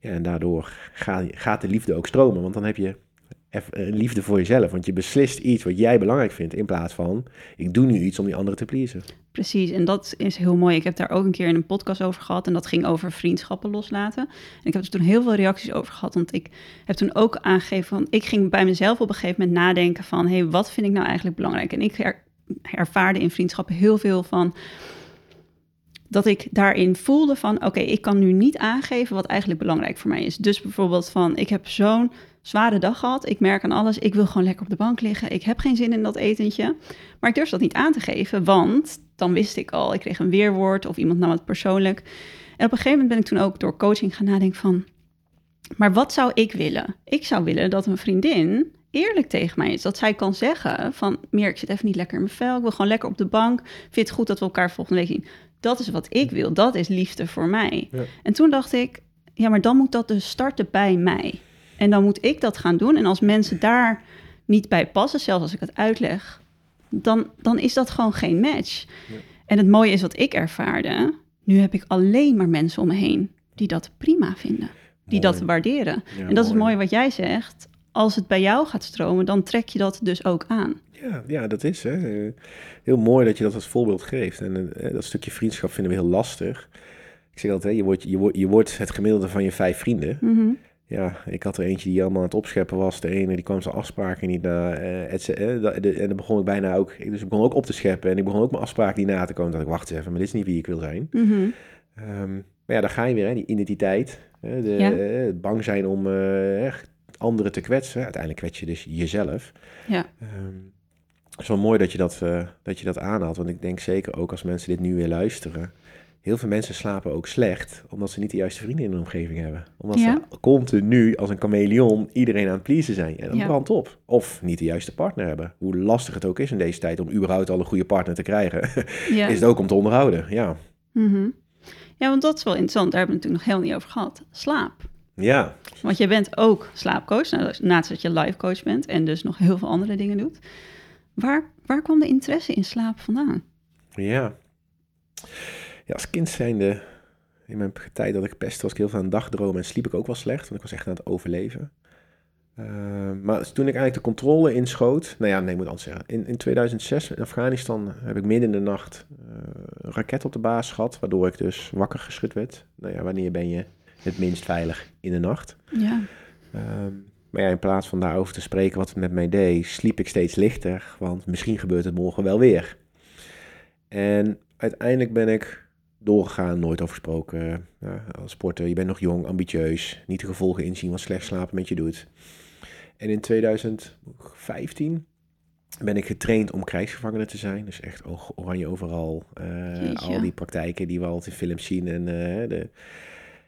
ja, en daardoor ga, gaat de liefde ook stromen, want dan heb je liefde voor jezelf. Want je beslist iets wat jij belangrijk vindt, in plaats van ik doe nu iets om die anderen te pleasen. Precies, en dat is heel mooi. Ik heb daar ook een keer in een podcast over gehad en dat ging over vriendschappen loslaten. En ik heb er toen heel veel reacties over gehad, want ik heb toen ook aangegeven van, ik ging bij mezelf op een gegeven moment nadenken van, hé, hey, wat vind ik nou eigenlijk belangrijk? En ik er- ervaarde in vriendschappen heel veel van, dat ik daarin voelde van, oké, ik kan nu niet aangeven wat eigenlijk belangrijk voor mij is. Dus bijvoorbeeld van, ik heb zo'n zware dag gehad, ik merk aan alles, ik wil gewoon lekker op de bank liggen, ik heb geen zin in dat etentje. Maar ik durfde dat niet aan te geven, want dan wist ik al, ik kreeg een weerwoord of iemand nam het persoonlijk. En op een gegeven moment ben ik toen ook door coaching gaan nadenken van, maar wat zou ik willen? Ik zou willen dat een vriendin eerlijk tegen mij is. Dat zij kan zeggen van, meer, ik zit even niet lekker in mijn vel, ik wil gewoon lekker op de bank. Vind het goed dat we elkaar volgende week zien. Dat is wat ik wil, dat is liefde voor mij. Ja. En toen dacht ik, ja, maar dan moet dat dus starten bij mij. En dan moet ik dat gaan doen. En als mensen daar niet bij passen, zelfs als ik het uitleg, dan, dan is dat gewoon geen match. Ja. En het mooie is wat ik ervaarde, nu heb ik alleen maar mensen om me heen die dat prima vinden, die dat waarderen. Ja, en dat is het mooi. mooie wat jij zegt. Als het bij jou gaat stromen, dan trek je dat dus ook aan. Ja, ja, dat is hè. Heel mooi dat je dat als voorbeeld geeft. En eh, dat stukje vriendschap vinden we heel lastig. Ik zeg altijd, hè, je, wordt, je, wordt, je wordt het gemiddelde van je vijf vrienden. Mhm. Ja, ik had er eentje die allemaal aan het opscheppen was. De ene die kwam zijn afspraken niet na. eh, et. Eh, en dan begon ik bijna ook. Dus ik begon ook op te scheppen. En ik begon ook mijn afspraken niet na te komen. Dat ik wacht even, maar dit is niet wie ik wil zijn. Mhm. Ehm, maar ja, daar ga je weer, hè, die identiteit. Hè, de, Ja. eh, bang zijn om anderen te kwetsen. Uiteindelijk kwets je dus jezelf. Ja. Ehm, het is wel mooi dat je dat, dat je dat aanhaalt. Want ik denk zeker ook als mensen dit nu weer luisteren. Heel veel mensen slapen ook slecht omdat ze niet de juiste vrienden in hun omgeving hebben. Omdat Ja. ze continu als een chameleon iedereen aan het pleasen zijn. En dat Ja. brandt op. Of niet de juiste partner hebben. Hoe lastig het ook is in deze tijd om überhaupt al een goede partner te krijgen. Ja. is het ook om te onderhouden. Ja, Mhm. ja, want dat is wel interessant. Daar hebben we het natuurlijk nog helemaal niet over gehad. Slaap. ja. Want jij bent ook slaapcoach, nou, naast dat je life coach bent en dus nog heel veel andere dingen doet. Waar, waar kwam de interesse in slaap vandaan? Ja. Ja, als kind zijnde, in mijn tijd dat ik pest was ik heel veel aan dagdromen en sliep ik ook wel slecht, want ik was echt aan het overleven. Uh, maar toen ik eigenlijk de controle inschoot, nou ja, nee, ik moet anders zeggen. In, in 2006 in Afghanistan heb ik midden in de nacht uh, een raket op de baas gehad, waardoor ik dus wakker geschud werd. Nou ja, wanneer ben je het minst veilig in de nacht? Ja. Um, maar ja, in plaats van daarover te spreken wat het met mij deed, sliep ik steeds lichter, want misschien gebeurt het morgen wel weer. En uiteindelijk ben ik doorgegaan, nooit over gesproken. Ja, als sporter, je bent nog jong, ambitieus, niet de gevolgen inzien wat slecht slapen met je doet. En in 2015 ben ik getraind om krijgsgevangene te zijn. Dus echt oranje overal. Uh, al die praktijken die we altijd in films zien. En, uh, de...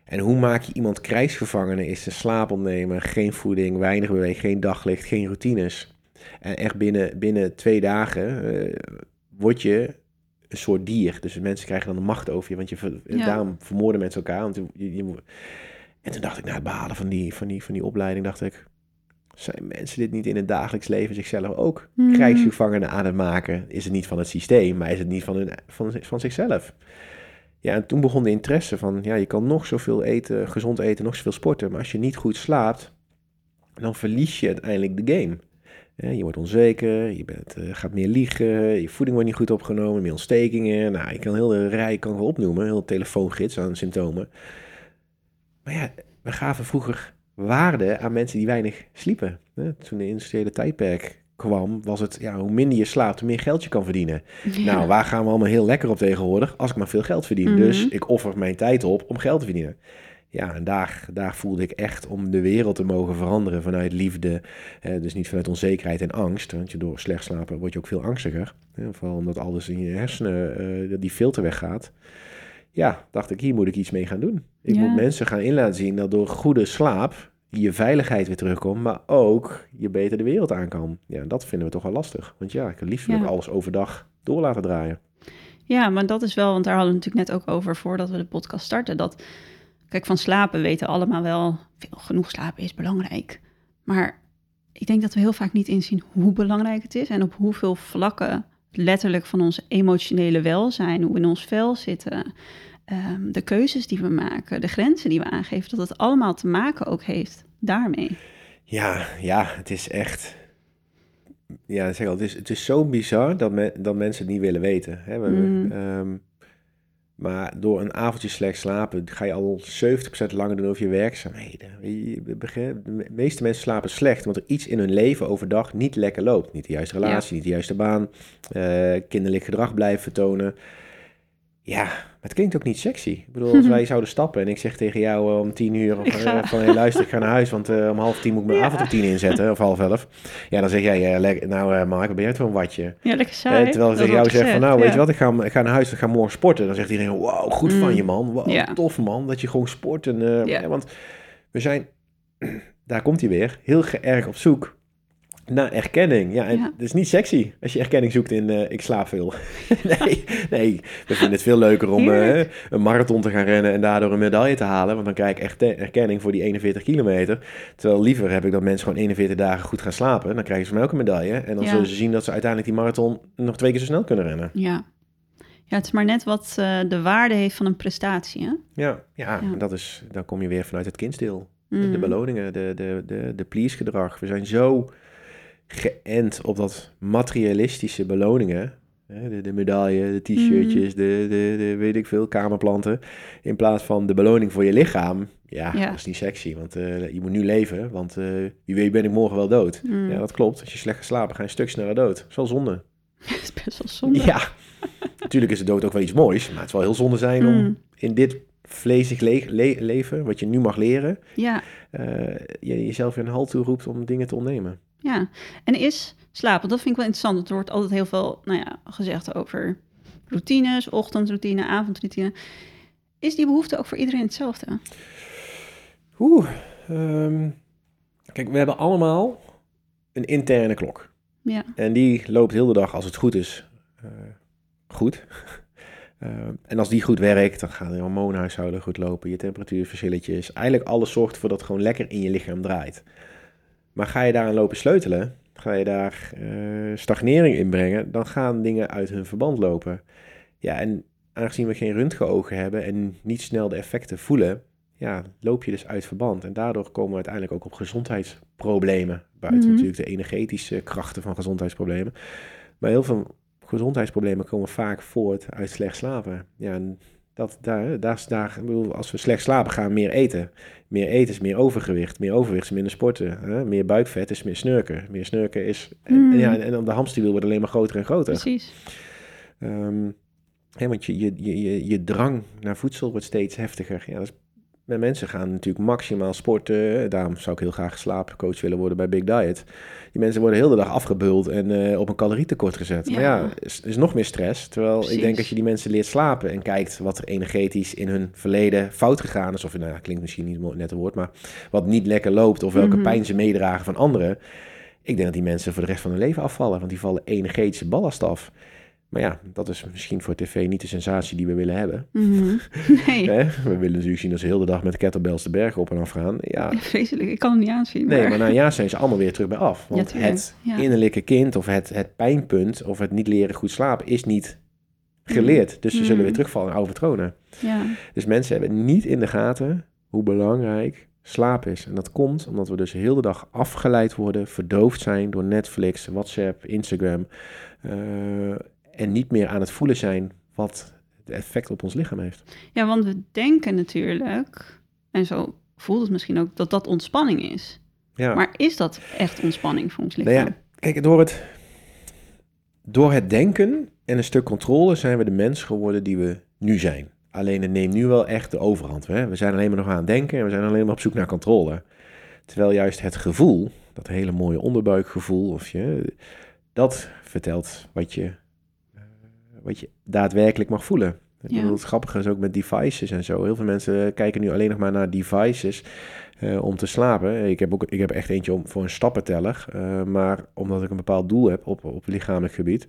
en hoe maak je iemand krijgsgevangene? Is de slaap ontnemen, geen voeding, weinig beweging, geen daglicht, geen routines. En echt binnen, binnen twee dagen uh, word je een soort dier. Dus mensen krijgen dan de macht over je. Want je, ja. daarom vermoorden mensen elkaar. Want je, je, en toen dacht ik, na het behalen van die, van, die, van die opleiding, dacht ik zijn mensen dit niet in het dagelijks leven zichzelf ook mm. krijgsgevangenen aan het maken? Is het niet van het systeem, maar is het niet van, hun, van, van zichzelf? Ja, en toen begon de interesse van, ja, je kan nog zoveel eten, gezond eten, nog zoveel sporten, maar als je niet goed slaapt, dan verlies je uiteindelijk de game. Je wordt onzeker, je bent, uh, gaat meer liegen, je voeding wordt niet goed opgenomen, meer ontstekingen. Nou, ik kan heel de rij kan wel opnoemen, heel telefoongids aan symptomen. Maar ja, we gaven vroeger waarde aan mensen die weinig sliepen. Toen de industriële tijdperk kwam, was het, ja, hoe minder je slaapt, hoe meer geld je kan verdienen. Nou, waar gaan we allemaal heel lekker op tegenwoordig? Als ik maar veel geld verdien. Mhm. Dus ik offer mijn tijd op om geld te verdienen. Ja, en daar, daar voelde ik echt om de wereld te mogen veranderen vanuit liefde. dus niet vanuit onzekerheid en angst. Want je door slecht slapen word je ook veel angstiger. vooral omdat alles in je hersenen, uh, die filter weggaat ja, dacht ik, hier moet ik iets mee gaan doen. Ik moet mensen gaan in laten zien dat door goede slaap je veiligheid weer terugkomt, maar ook je beter de wereld aan kan. Ja, dat vinden we toch wel lastig. Want ja, ik liefst ja. alles overdag door laten draaien. Ja, maar dat is wel, want daar hadden we natuurlijk net ook over voordat we de podcast starten. Dat, kijk, van slapen weten allemaal wel, veel genoeg slapen is belangrijk. Maar ik denk dat we heel vaak niet inzien hoe belangrijk het is en op hoeveel vlakken letterlijk van ons emotionele welzijn, hoe we in ons vel zitten, um, de keuzes die we maken, de grenzen die we aangeven, dat het allemaal te maken ook heeft daarmee. Ja, ja, het is echt. Ja, zeg al, het is, het is zo bizar dat, me, dat mensen het niet willen weten. Hè? We, mm. um, maar door een avondje slecht slapen ga je al 70% langer doen over je werkzaamheden. De meeste mensen slapen slecht, omdat er iets in hun leven overdag niet lekker loopt. Niet de juiste relatie, niet de juiste baan, uh, kinderlijk gedrag blijven vertonen. Ja, maar het klinkt ook niet sexy. Ik bedoel, als wij zouden stappen en ik zeg tegen jou uh, om tien uur of, uh, van hey, luister, ik ga naar huis, want uh, om half tien moet ik mijn ja. avondroutine inzetten, of half elf. Ja, dan zeg jij, nou Mark, wat ben jij voor een watje? Ja, lekker saai. terwijl ik tegen jou zeg van, nou weet je wat, ik ga, ik ga naar huis, ik ga morgen sporten. Dan zegt iedereen, wow, goed mm. van je man, wow, ja. tof man, dat je gewoon sport. En, ja. want we zijn, daar komt hij weer, heel erg op zoek naar erkenning. Ja, en het is niet sexy als je erkenning zoekt in uh, ik slaap veel. nee, nee, we vinden het veel leuker om uh, een marathon te gaan rennen en daardoor een medaille te halen. Want dan krijg ik echt erkenning voor die 41 kilometer. Terwijl liever heb ik dat mensen gewoon 41 dagen goed gaan slapen. Dan krijgen ze van mij ook een medaille. En dan zullen ze zien dat ze uiteindelijk die marathon nog twee keer zo snel kunnen rennen. Ja. Ja, het is maar net wat uh, de waarde heeft van een prestatie, hè? Ja, ja, ja. dat is, dan kom je weer vanuit het kindsdeel. Mm. De beloningen, de, de, de, de please gedrag. We zijn zo geënt op dat materialistische beloningen. De, de medaille, de t-shirtjes, mhm. de, de, de, weet ik veel, kamerplanten. In plaats van de beloning voor je lichaam. Ja, dat is niet sexy, want uh, je moet nu leven. Want uh, wie weet ben ik morgen wel dood. Mm. Ja, dat klopt. Als je slecht geslapen, ga je een stuk sneller dood. Dat is wel zonde. Dat is best wel zonde. Ja, natuurlijk is de dood ook wel iets moois. Maar het is wel heel zonde zijn om mm. in dit vlezig le le leven, wat je nu mag leren, ja. Uh, je jezelf weer een halt toe roept om dingen te ondernemen. Ja, en is slapen, dat vind ik wel interessant. Er wordt altijd heel veel nou ja, gezegd over routines, ochtendroutine, avondroutine. Is die behoefte ook voor iedereen hetzelfde? Oeh, um, kijk, we hebben allemaal een interne klok. Ja. En die loopt heel de dag, als het goed is, uh, goed. Uh, en als die goed werkt, dan gaat je hormoonhuishouden goed lopen, je temperatuurverschilletjes. Eigenlijk alles zorgt ervoor dat het gewoon lekker in je lichaam draait. Maar ga je daar aan lopen sleutelen, ga je daar uh, stagnering in brengen, dan gaan dingen uit hun verband lopen. Ja, en aangezien we geen röntgenogen hebben en niet snel de effecten voelen, ja, loop je dus uit verband. En daardoor komen we uiteindelijk ook op gezondheidsproblemen. Buiten Mhm. natuurlijk de energetische krachten van gezondheidsproblemen. Maar heel veel gezondheidsproblemen komen vaak voort uit slecht slapen. Ja, en dat, daar, daar, is- daar, ik bedoel, als we slecht slapen, gaan meer eten. Meer eten is meer overgewicht. Meer overgewicht is minder sporten. Hè? Meer buikvet is meer snurken. Meer snurken is... En, Mm. en ja, en dan de hamsterwiel wordt alleen maar groter en groter. Precies. Ehm, hè, want je, je, je, je, je drang naar voedsel wordt steeds heftiger. Ja, dat is, met mensen gaan natuurlijk maximaal sporten. Daarom zou ik heel graag slaapcoach willen worden bij Big Diet. Die mensen worden heel de dag afgebeuld en eh, op een calorietekort gezet. Maar Ja. ja, is, is nog meer stress. Terwijl ik denk als je die mensen leert slapen en kijkt wat er energetisch in hun verleden fout gegaan is. Of nou, ja, klinkt misschien niet mooi- net een woord, maar wat niet lekker loopt. Of welke Mhm. pijn ze meedragen van anderen. Ik denk dat die mensen voor de rest van hun leven afvallen. Want die vallen energetische ballast af. Maar ja, dat is misschien voor tv niet de sensatie die we willen hebben. Mhm. Nee? We willen natuurlijk zien dat ze heel de dag met kettlebells de bergen op en af gaan. Ja, vreselijk. Ik kan het niet aanzien. nee, maar na een jaar zijn ze allemaal weer terug bij af. Want het Ja. innerlijke kind of het, het pijnpunt of het niet leren goed slapen is niet geleerd. Dus ze zullen weer terugvallen in oude patronen. Ja. Dus mensen hebben niet in de gaten hoe belangrijk slaap is. En dat komt omdat we dus heel de dag afgeleid worden, verdoofd zijn door Netflix, WhatsApp, Instagram. eh, en niet meer aan het voelen zijn wat het effect op ons lichaam heeft. ja, want we denken natuurlijk, en zo voelt het misschien ook, dat dat ontspanning is. Ja. Maar is dat echt ontspanning voor ons Nou lichaam? ja, kijk, door het, door het denken en een stuk controle zijn we de mens geworden die we nu zijn. Alleen het neemt nu wel echt de overhand. Hè? We zijn alleen maar nog aan het denken en we zijn alleen maar op zoek naar controle. Terwijl juist het gevoel, dat hele mooie onderbuikgevoel, of je, dat vertelt wat je, wat je daadwerkelijk mag voelen. Ik bedoel, Het grappige is ook met devices en zo. Heel veel mensen kijken nu alleen nog maar naar devices eh, om te slapen. Ik heb, ook, ik heb echt eentje om, voor een stappenteller. eh, maar omdat ik een bepaald doel heb op, op lichamelijk gebied.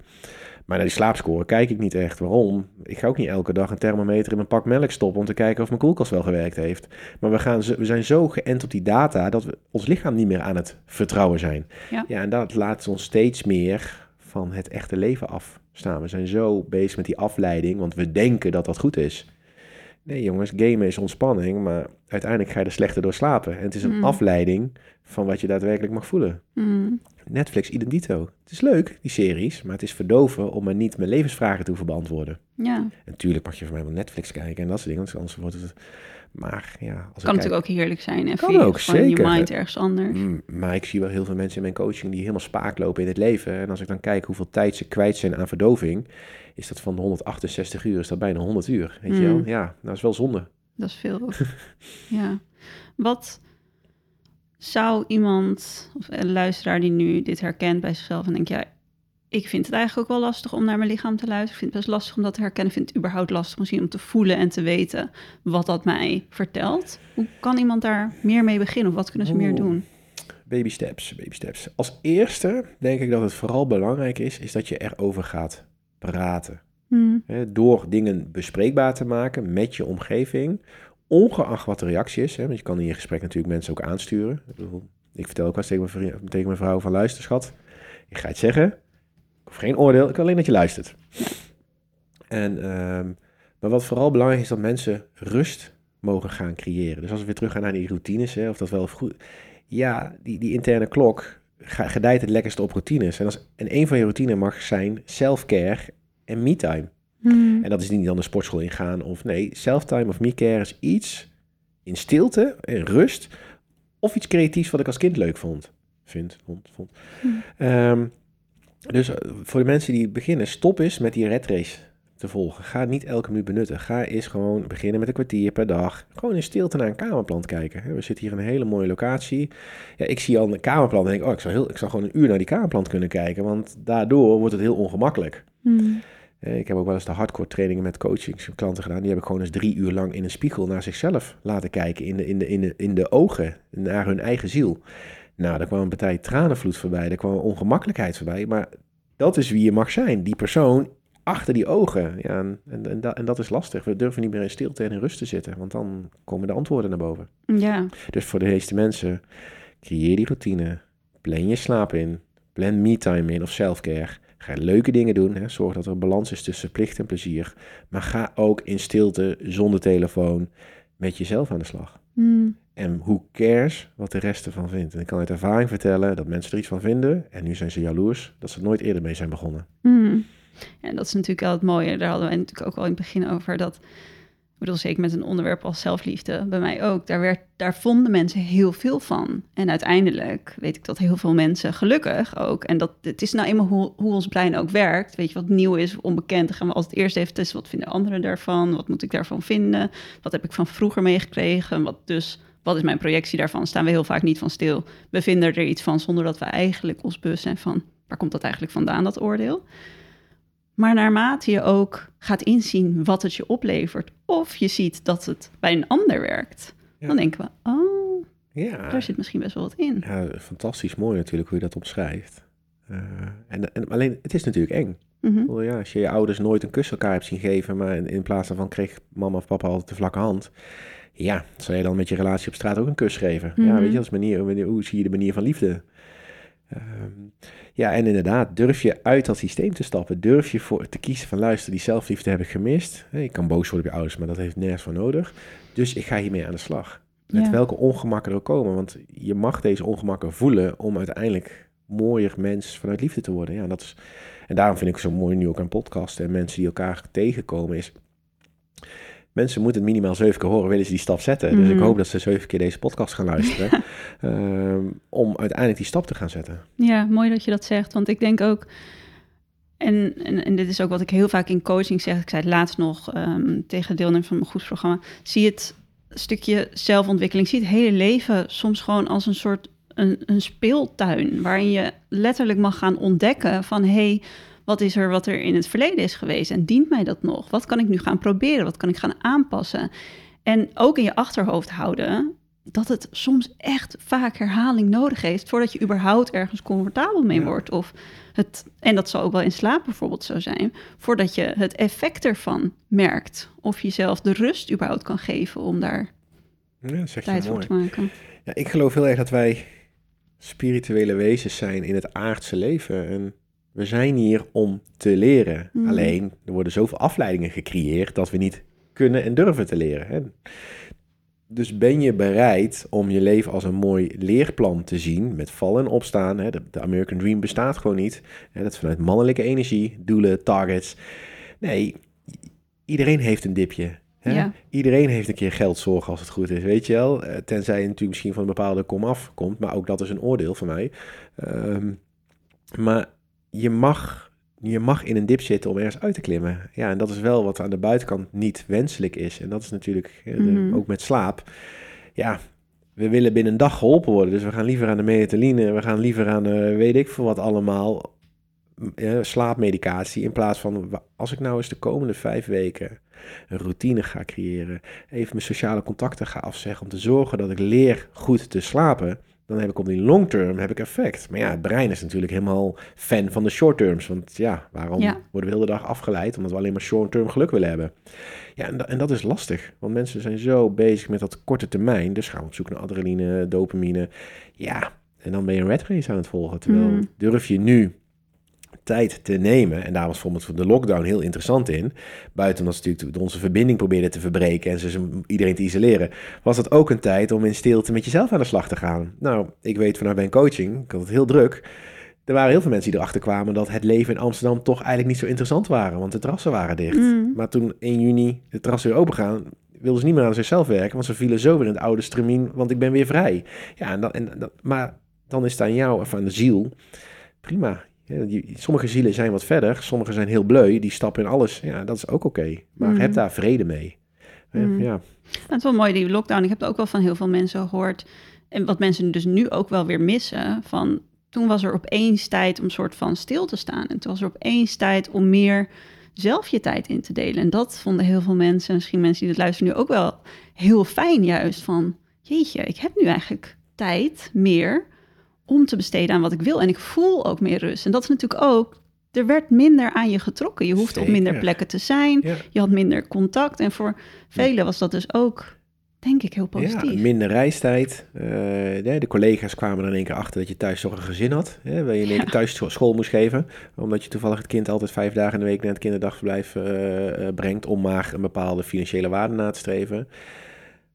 Maar naar die slaapscore kijk ik niet echt. Waarom? Ik ga ook niet elke dag een thermometer in mijn pak melk stoppen... om te kijken of mijn koelkast wel gewerkt heeft. Maar we, gaan, we zijn zo geënt op die data... dat we ons lichaam niet meer aan het vertrouwen zijn. Ja. ja en dat laat ons steeds meer van het echte leven afstaan. We zijn zo bezig met die afleiding... want we denken dat dat goed is... Nee jongens, gamen is ontspanning, maar uiteindelijk ga je er slechter door slapen. En het is een Mm. afleiding van wat je daadwerkelijk mag voelen. Mm. Netflix identito. Het is leuk, die series, maar het is verdoven om maar niet mijn levensvragen te hoeven beantwoorden. Ja, En natuurlijk mag je van mij wel Netflix kijken en dat soort dingen, anders wordt het... Maar ja, als kan ik kijk- natuurlijk ook heerlijk zijn. En Kan ook, zeker. je mind ergens anders. Mm, maar ik zie wel heel veel mensen in mijn coaching die helemaal spaak lopen in het leven. En als ik dan kijk hoeveel tijd ze kwijt zijn aan verdoving, is dat van de 168 uur, is dat bijna 100 uur. Weet je Mm. wel? Ja, dat is wel zonde. Dat is veel ja. Wat zou iemand, of een luisteraar die nu dit herkent bij zichzelf en denkt, ja, ik vind het eigenlijk ook wel lastig om naar mijn lichaam te luisteren. Ik vind het best lastig om dat te herkennen. Ik vind het überhaupt lastig misschien om te voelen en te weten wat dat mij vertelt. Hoe kan iemand daar meer mee beginnen? Of wat kunnen ze meer doen? Baby steps, baby steps. Als eerste denk ik dat het vooral belangrijk is, is dat je erover gaat praten. Hmm. Door dingen bespreekbaar te maken met je omgeving, ongeacht wat de reactie is. Want je kan in je gesprek natuurlijk mensen ook aansturen. Ik, vertel ook wel eens tegen mijn, tegen mijn vrouw van luister schat, ik ga het zeggen. Hoef geen oordeel, ik wil alleen dat je luistert. En, ehm, maar wat vooral belangrijk is, dat mensen rust mogen gaan creëren. Dus als we weer teruggaan naar die routines, hè, of dat wel goed... Ja, die, die interne klok gedijt het lekkerste op routines. En, als, en een van je routines mag zijn self-care en me-time. Hmm. En dat is niet dan de sportschool ingaan of nee, self-time of me-care is iets in stilte en rust of iets creatiefs wat ik als kind leuk vond. Vind, vond, vond. Hmm. Ehm, dus eh, voor de mensen die beginnen, stop eens met die red race te volgen. Ga niet elke minuut benutten. Ga eens gewoon beginnen met een kwartier per dag. Gewoon in stilte naar een kamerplan kijken. We zitten hier in een hele mooie locatie. Ja, ik zie al een kamerplan en denk, oh, ik zou, heel, ik zou gewoon een uur naar die kamerplan kunnen kijken. Want daardoor wordt het heel ongemakkelijk. Hmm. Eh, Ik heb ook wel eens de hardcore trainingen met coachings klanten gedaan. Die heb ik gewoon eens drie uur lang in een spiegel naar zichzelf laten kijken. In de, in de, in de, in de ogen, naar hun eigen ziel. Nou, daar kwam een partij tranenvloed voorbij. Er kwam ongemakkelijkheid voorbij. Maar dat is wie je mag zijn. Die persoon achter die ogen. Ja, en, en, en dat is lastig. We durven niet meer in stilte en in rust te zitten. Want dan komen de antwoorden naar boven. Ja, Dus voor de meeste mensen, creëer die routine. Plan je slaap in. Plan me-time in of self-care. Ga leuke dingen doen. Hè? Zorg dat er een balans is tussen plicht en plezier. Maar ga ook in stilte, zonder telefoon, met jezelf aan de slag. Mm. En hoe cares wat de rest ervan vindt. En ik kan uit ervaring vertellen dat mensen er iets van vinden. En nu zijn ze jaloers dat ze nooit eerder mee zijn begonnen. En dat is natuurlijk wel het mooie. Daar hadden we natuurlijk ook al in het begin over. Dat, ik bedoel, zeker met een onderwerp als zelfliefde, bij mij ook. Daar, werd, daar vonden mensen heel veel van. En uiteindelijk weet ik dat heel veel mensen, gelukkig ook. En dat het is nou eenmaal hoe, hoe ons brein ook werkt. Weet je, wat nieuw is, onbekend. Dan gaan we als het eerst even testen. Wat vinden anderen daarvan? Wat moet ik daarvan vinden? Wat heb ik van vroeger meegekregen? Wat dus wat is mijn projectie daarvan? Staan we heel vaak niet van stil. We vinden er iets van zonder dat we eigenlijk ons bewust zijn van waar komt dat eigenlijk vandaan, dat oordeel. Maar naarmate je ook gaat inzien wat het je oplevert, of je ziet dat het bij een ander werkt, Ja. dan denken we, oh, Ja, daar zit misschien best wel wat in. ja fantastisch mooi natuurlijk hoe je dat omschrijft. Eh, en, en, alleen, het is natuurlijk eng. Mhm. Ja, als je je ouders nooit een kus elkaar hebt zien geven, maar in, in plaats daarvan kreeg mama of papa altijd de vlakke hand. Ja, zou je dan met je relatie op straat ook een kus geven? Ja, Mhm. weet je, is manier, manier- hoe zie je de manier van liefde? Ehm, ja, en inderdaad, durf je uit dat systeem te stappen? Durf je voor te kiezen van, luister, die zelfliefde heb ik gemist. Je kan boos worden op je ouders, maar dat heeft nergens voor nodig. Dus ik ga hiermee aan de slag. Met Ja. welke ongemakken er ook komen. Want je mag deze ongemakken voelen om uiteindelijk mooier mens vanuit liefde te worden. Ja, dat is, en daarom vind ik het zo mooi nu ook aan podcasten en mensen die elkaar tegenkomen is... Mensen moeten het minimaal zeven keer horen, willen ze die stap zetten. Dus ik Mhm. hoop dat ze zeven keer deze podcast gaan luisteren. ehm, om uiteindelijk die stap te gaan zetten. Ja, mooi dat je dat zegt. Want ik denk ook, en, en, en dit is ook wat ik heel vaak in coaching zeg. Ik zei het laatst nog ehm, tegen deelnemers van mijn groepsprogramma. Zie het stukje zelfontwikkeling, zie het hele leven soms gewoon als een soort een, een speeltuin. Waarin je letterlijk mag gaan ontdekken van hé, hey, wat is er wat er in het verleden is geweest? En dient mij dat nog? Wat kan ik nu gaan proberen? Wat kan ik gaan aanpassen? En ook in je achterhoofd houden dat het soms echt vaak herhaling nodig heeft voordat je überhaupt ergens comfortabel mee Ja. wordt. Of het, en dat zal ook wel in slaap bijvoorbeeld zo zijn, voordat je het effect ervan merkt. Of jezelf de rust überhaupt kan geven om daar Ja, zeg tijd voor te maken. Ja, ik geloof heel erg dat wij spirituele wezens zijn in het aardse leven. En we zijn hier om te leren. Mhm. Alleen, er worden zoveel afleidingen gecreëerd dat we niet kunnen en durven te leren. Hè? Dus ben je bereid om je leven als een mooi leerplan te zien met vallen en opstaan? Hè? De, de American Dream bestaat gewoon niet. Hè? Dat is vanuit mannelijke energie, doelen, targets. Nee, iedereen heeft een dipje. Hè? Ja. Iedereen heeft een keer geldzorgen als het goed is, weet je wel. Eh, Tenzij je natuurlijk misschien van een bepaalde komaf komt, maar ook dat is een oordeel van mij. Ehm, maar je mag, je mag in een dip zitten om ergens uit te klimmen. Ja, en dat is wel wat aan de buitenkant niet wenselijk is. En dat is natuurlijk de- Mhm. ook met slaap. Ja, we willen binnen een dag geholpen worden. Dus we gaan liever aan de melatonine, we gaan liever aan eh, weet ik veel wat allemaal. slaapmedicatie in plaats van als ik nou eens de komende vijf weken een routine ga creëren, even mijn sociale contacten ga afzeggen om te zorgen dat ik leer goed te slapen, dan heb ik op die long term heb ik effect. Maar ja, het brein is natuurlijk helemaal fan van de short terms, want ja, waarom Ja. worden we de hele dag afgeleid omdat we alleen maar short term geluk willen hebben? Ja, en, da- en dat is lastig, want mensen zijn zo bezig met dat korte termijn, dus gaan we op zoek naar adrenaline, dopamine. Ja, en dan ben je een red race aan het volgen. Terwijl Mhm. durf je nu tijd te nemen. En daar was bijvoorbeeld voor de lockdown heel interessant in. Buiten omdat ze natuurlijk onze verbinding probeerden te verbreken en ze ze- iedereen te isoleren, was dat ook een tijd om in stilte met jezelf aan de slag te gaan. Nou, ik weet vanuit mijn coaching, ik had het heel druk. Er waren heel veel mensen die erachter kwamen dat het leven in Amsterdam toch eigenlijk niet zo interessant waren, want de terrassen waren dicht. Mm. Maar toen 1 juni de terrassen weer open gaan, wilden ze niet meer aan zichzelf werken, want ze vielen zo weer in het oude stramien, want ik ben weer vrij. Ja, en dat, en dat, maar dan is het aan jou of aan de ziel. Prima. Ja, die- sommige zielen zijn wat verder, sommige zijn heel bleu, die stappen in alles. Ja, dat is ook oké. Maar Mhm. heb daar vrede mee. Eh, Mhm. Ja, Het is wel mooi, die lockdown. Ik heb het ook wel van heel veel mensen gehoord. En wat mensen dus nu ook wel weer missen. Van toen was er opeens tijd om soort van stil te staan. En toen was er opeens tijd om meer zelf je tijd in te delen. En dat vonden heel veel mensen, misschien mensen die het luisteren nu ook wel heel fijn juist. Van jeetje, ik heb nu eigenlijk tijd meer om te besteden aan wat ik wil. En ik voel ook meer rust. En dat is natuurlijk ook, er werd minder aan je getrokken. Je hoeft op minder plekken te zijn. ja. Je had minder contact. En voor velen was dat dus ook denk ik heel positief. Ja, minder reistijd. Uh, de, collega's kwamen er in één keer achter dat je thuis toch een gezin had. Hè, waar je in één keer thuis school moest geven. Omdat je toevallig het kind altijd vijf dagen in de week naar het kinderdagverblijf uh, brengt. Om maar een bepaalde financiële waarde na te streven.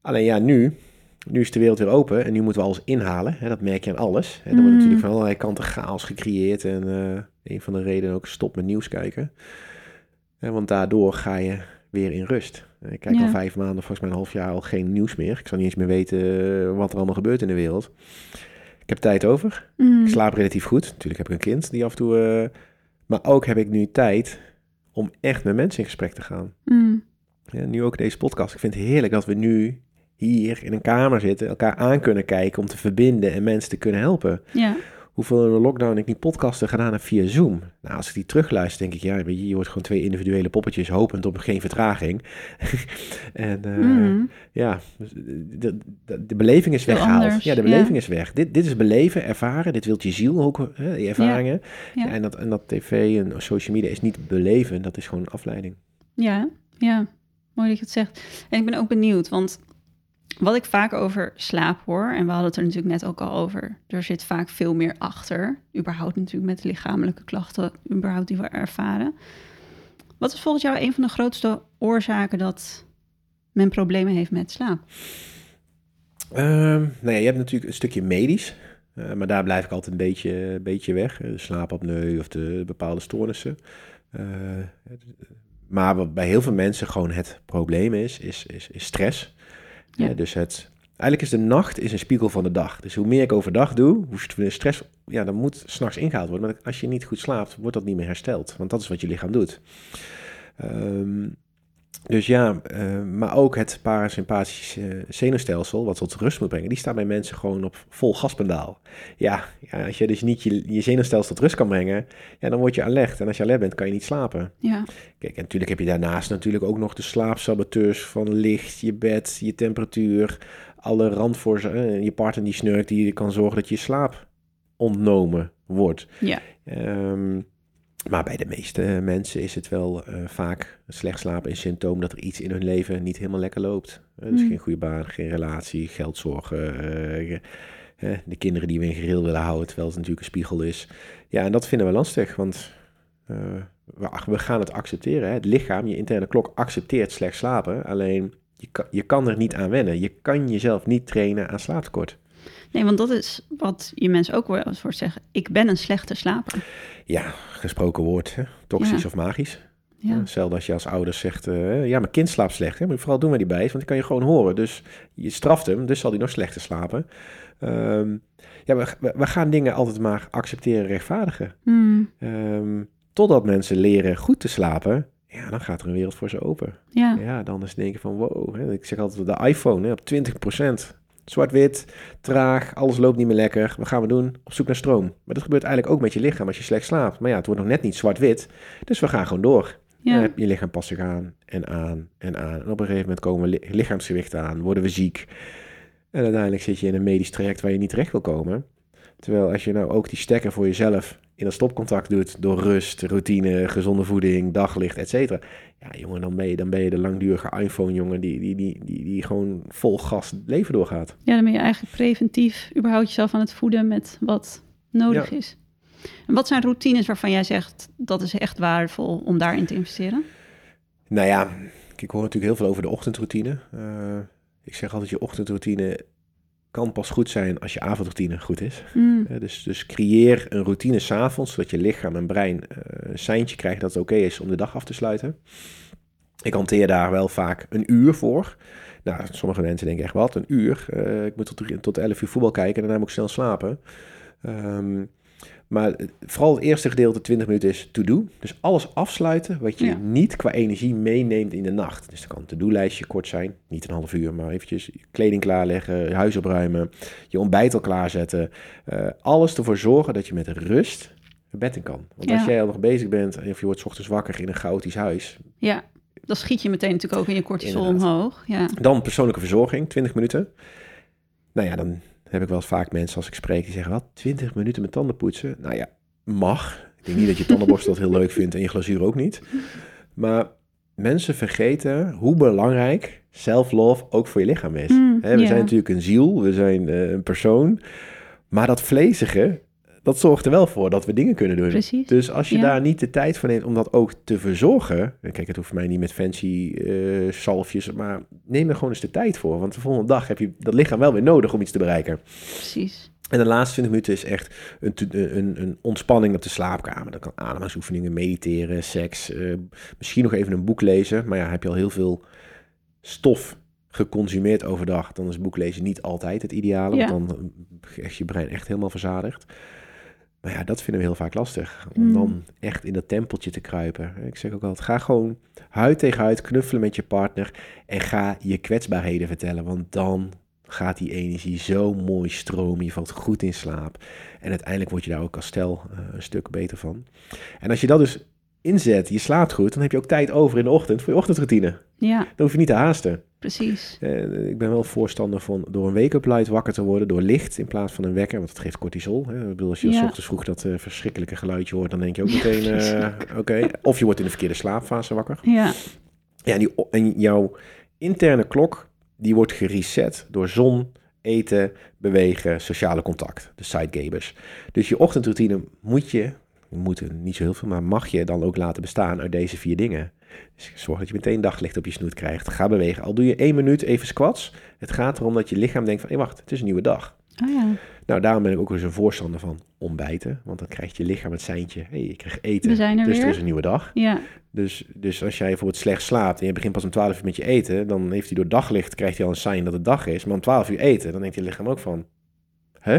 Alleen ja, nu, nu is de wereld weer open en nu moeten we alles inhalen. Hè, dat merk je aan alles. Hè. Er wordt mm. natuurlijk van allerlei kanten chaos gecreëerd. En uh, een van de redenen ook stop met nieuws kijken. want daardoor ga je weer in rust. Ik kijk al vijf maanden, volgens mij een half jaar al geen nieuws meer. Ik zou niet eens meer weten eh, wat er allemaal gebeurt in de wereld. Ik heb tijd over. Mm. Ik slaap relatief goed. Natuurlijk heb ik een kind die af en toe... Uh, maar ook heb ik nu tijd om echt met mensen in gesprek te gaan. Mm. Ja, nu ook deze podcast. Ik vind het heerlijk dat we nu hier in een kamer zitten, elkaar aan kunnen kijken om te verbinden en mensen te kunnen helpen. Ja. Hoeveel in de lockdown ik niet podcasten gedaan heb via Zoom. Nou, als ik die terugluister, denk ik, ja, je, wordt gewoon twee individuele poppetjes hopend op geen vertraging. en uh, ja, de, de, de, beleving is weggehaald. Ja, de beleving is weg. Dit, dit is beleven, ervaren. Dit wilt je ziel ook, hè, die ervaringen. Ja. en, dat, en dat tv en social media is niet beleven, dat is gewoon afleiding. Ja, ja. Mooi dat je het zegt. En ik ben ook benieuwd, want wat ik vaak over slaap hoor, en we hadden het er natuurlijk net ook al over, er zit vaak veel meer achter. Überhaupt natuurlijk met lichamelijke klachten, überhaupt die we ervaren. Wat is volgens jou een van de grootste oorzaken dat men problemen heeft met slaap? Um, nou ja, je hebt natuurlijk een stukje medisch, uh, maar daar blijf ik altijd een beetje, beetje weg. De slaapapneu of de bepaalde stoornissen. Uh, maar wat bij heel veel mensen gewoon het probleem is, is, is, is stress. Ja. dus het, eigenlijk is de nacht is een spiegel van de dag. Dus hoe meer ik overdag doe, hoe stress, ja, dan moet s'nachts ingehaald worden. Maar als je niet goed slaapt, wordt dat niet meer hersteld. Want dat is wat je lichaam doet. Um, dus ja, uh, maar ook het parasympathische zenuwstelsel, wat tot rust moet brengen, die staat bij mensen gewoon op vol gaspendaal. Ja, ja als je dus niet je, je zenuwstelsel tot rust kan brengen, ja, dan word je alert. En als je alert bent, kan je niet slapen. Ja. Kijk, en natuurlijk heb je daarnaast natuurlijk ook nog de slaapsaboteurs van licht, je bed, je temperatuur, alle randvoors, uh, je partner die snurkt, die kan zorgen dat je slaap ontnomen wordt. Ja. Um, maar bij de meeste mensen is het wel uh, vaak slecht slapen een symptoom dat er iets in hun leven niet helemaal lekker loopt. Uh, dus mm. geen goede baan, geen relatie, geldzorgen, uh, de kinderen die we in gereel willen houden, terwijl het natuurlijk een spiegel is. Ja, en dat vinden we lastig, want we, we, gaan het accepteren. Hè. Het lichaam, je interne klok, accepteert slecht slapen. Alleen je kan, je kan er niet aan wennen. Je kan jezelf niet trainen aan slaaptekort. Nee, want dat is wat je mensen ook wel eens voor zeggen. Ik ben een slechte slaper. Ja, gesproken woord. Hè? Toxisch of magisch. Ja. Hetzelfde als je als ouders zegt, uh, ja, mijn kind slaapt slecht. Hè? Vooral doen met die bijt, want die kan je gewoon horen. Dus je straft hem, dus zal hij nog slechter slapen. Um, ja, we, we, gaan dingen altijd maar accepteren, rechtvaardigen. Mm. Um, totdat mensen leren goed te slapen, ja, dan gaat er een wereld voor ze open. Ja, ja dan is het denken van, wow. Hè? Ik zeg altijd, de iPhone hè, op 20%. Zwart-wit, traag, alles loopt niet meer lekker. Wat gaan we doen? Op zoek naar stroom. Maar dat gebeurt eigenlijk ook met je lichaam als je slecht slaapt. Maar ja, het wordt nog net niet zwart-wit. Dus we gaan gewoon door. Ja. je lichaam past zich aan en aan en aan. En op een gegeven moment komen we lichaamsgewicht aan, worden we ziek. En uiteindelijk zit je in een medisch traject waar je niet terecht wil komen. Terwijl als je nou ook die stekker voor jezelf in een stopcontact doet door rust, routine, gezonde voeding, daglicht, et cetera. Ja, jongen, dan ben je, dan ben je de langdurige iPhone-jongen die, die, die, die, die gewoon vol gas leven doorgaat. Ja, dan ben je eigenlijk preventief überhaupt jezelf aan het voeden met wat nodig is. En wat zijn routines waarvan jij zegt dat is echt waardevol om daarin te investeren? Nou ja, ik hoor natuurlijk heel veel over de ochtendroutine. Uh, ik zeg altijd, je ochtendroutine kan pas goed zijn als je avondroutine goed is. Mm. dus, dus creëer een routine s'avonds, zodat je lichaam en brein uh, een seintje krijgt dat het oké is om de dag af te sluiten. Ik hanteer daar wel vaak een uur voor. Nou, sommige mensen denken echt wat, een uur. Uh, ik moet tot, tot 11 uur voetbal kijken en daarna moet ik snel slapen. Um, maar vooral het eerste gedeelte, 20 minuten, is to-do. Dus alles afsluiten wat je niet qua energie meeneemt in de nacht. Dus dan kan een to-do-lijstje kort zijn, niet een half uur, maar eventjes kleding klaarleggen, huis opruimen, je ontbijt al klaarzetten. Uh, alles ervoor zorgen dat je met rust naar bed in kan. Want als jij al nog bezig bent en of je wordt ochtends wakker in een chaotisch huis... Ja, dan schiet je meteen natuurlijk ook in je cortisol omhoog. Ja. Dan persoonlijke verzorging, 20 minuten. Nou ja, dan heb ik wel eens vaak mensen als ik spreek die zeggen, wat, 20 minuten met tanden poetsen? Nou ja, mag. Ik denk niet dat je tandenborstel dat heel leuk vindt en je glazuur ook niet. Maar mensen vergeten hoe belangrijk self-love ook voor je lichaam is. Mm, we zijn natuurlijk een ziel, we zijn eh, een persoon. Maar dat vlezige, dat zorgt er wel voor dat we dingen kunnen doen. Precies. Dus als je Ja. daar niet de tijd voor neemt om dat ook te verzorgen. en Kijk, het hoeft mij niet met fancy eh, salfjes, maar neem er gewoon eens de tijd voor. Want de volgende dag heb je dat lichaam wel weer nodig om iets te bereiken. Precies. En de laatste 20 minuten is echt een, een, een ontspanning op de slaapkamer. Dan kan ademhalingsoefeningen, mediteren, seks. eh, misschien nog even een boek lezen. Maar ja, heb je al heel veel stof geconsumeerd overdag, dan is boeklezen niet altijd het ideale. Ja. Want dan is je brein echt helemaal verzadigd. Maar ja, dat vinden we heel vaak lastig. Om Hmm. dan echt in dat tempeltje te kruipen. Ik zeg ook altijd, ga gewoon huid tegen huid knuffelen met je partner. En ga je kwetsbaarheden vertellen. Want dan gaat die energie zo mooi stromen. Je valt goed in slaap. En uiteindelijk word je daar ook als stel eh, een stuk beter van. En als je dat dus inzet, je slaapt goed, dan heb je ook tijd over in de ochtend voor je ochtendroutine. Ja, Dan hoef je niet te haasten. Precies. Eh, ik ben wel voorstander van door een wake-up light wakker te worden, door licht in plaats van een wekker, want het geeft cortisol. Hè. Ik bedoel, als je Ja. s ochtends vroeg dat eh, verschrikkelijke geluidje hoort, dan denk je ook meteen, eh, oké. Of je wordt in de verkeerde slaapfase wakker. Ja, Ja, en, die, en jouw interne klok, die wordt gereset door zon, eten, bewegen, sociale contact, de sidegabers. Dus je ochtendroutine moet je, moet niet zo heel veel, maar mag je dan ook laten bestaan uit deze vier dingen. Dus zorg dat je meteen daglicht op je snoet krijgt. Ga bewegen. Al doe je één minuut even squats. Het gaat erom dat je lichaam denkt van, hé wacht, het is een nieuwe dag. oh ja. Nou, daarom ben ik ook eens een voorstander van ontbijten. Want dan krijgt je lichaam het seintje, hé, hey, ik krijg eten. We zijn er dus er weer. is een nieuwe dag. Ja, Dus, dus als jij bijvoorbeeld slecht slaapt en je begint pas om 12 uur met je eten, dan heeft hij door daglicht, krijgt hij al een sign dat het dag is. Maar om 12 uur eten, dan denkt je lichaam ook van, hè?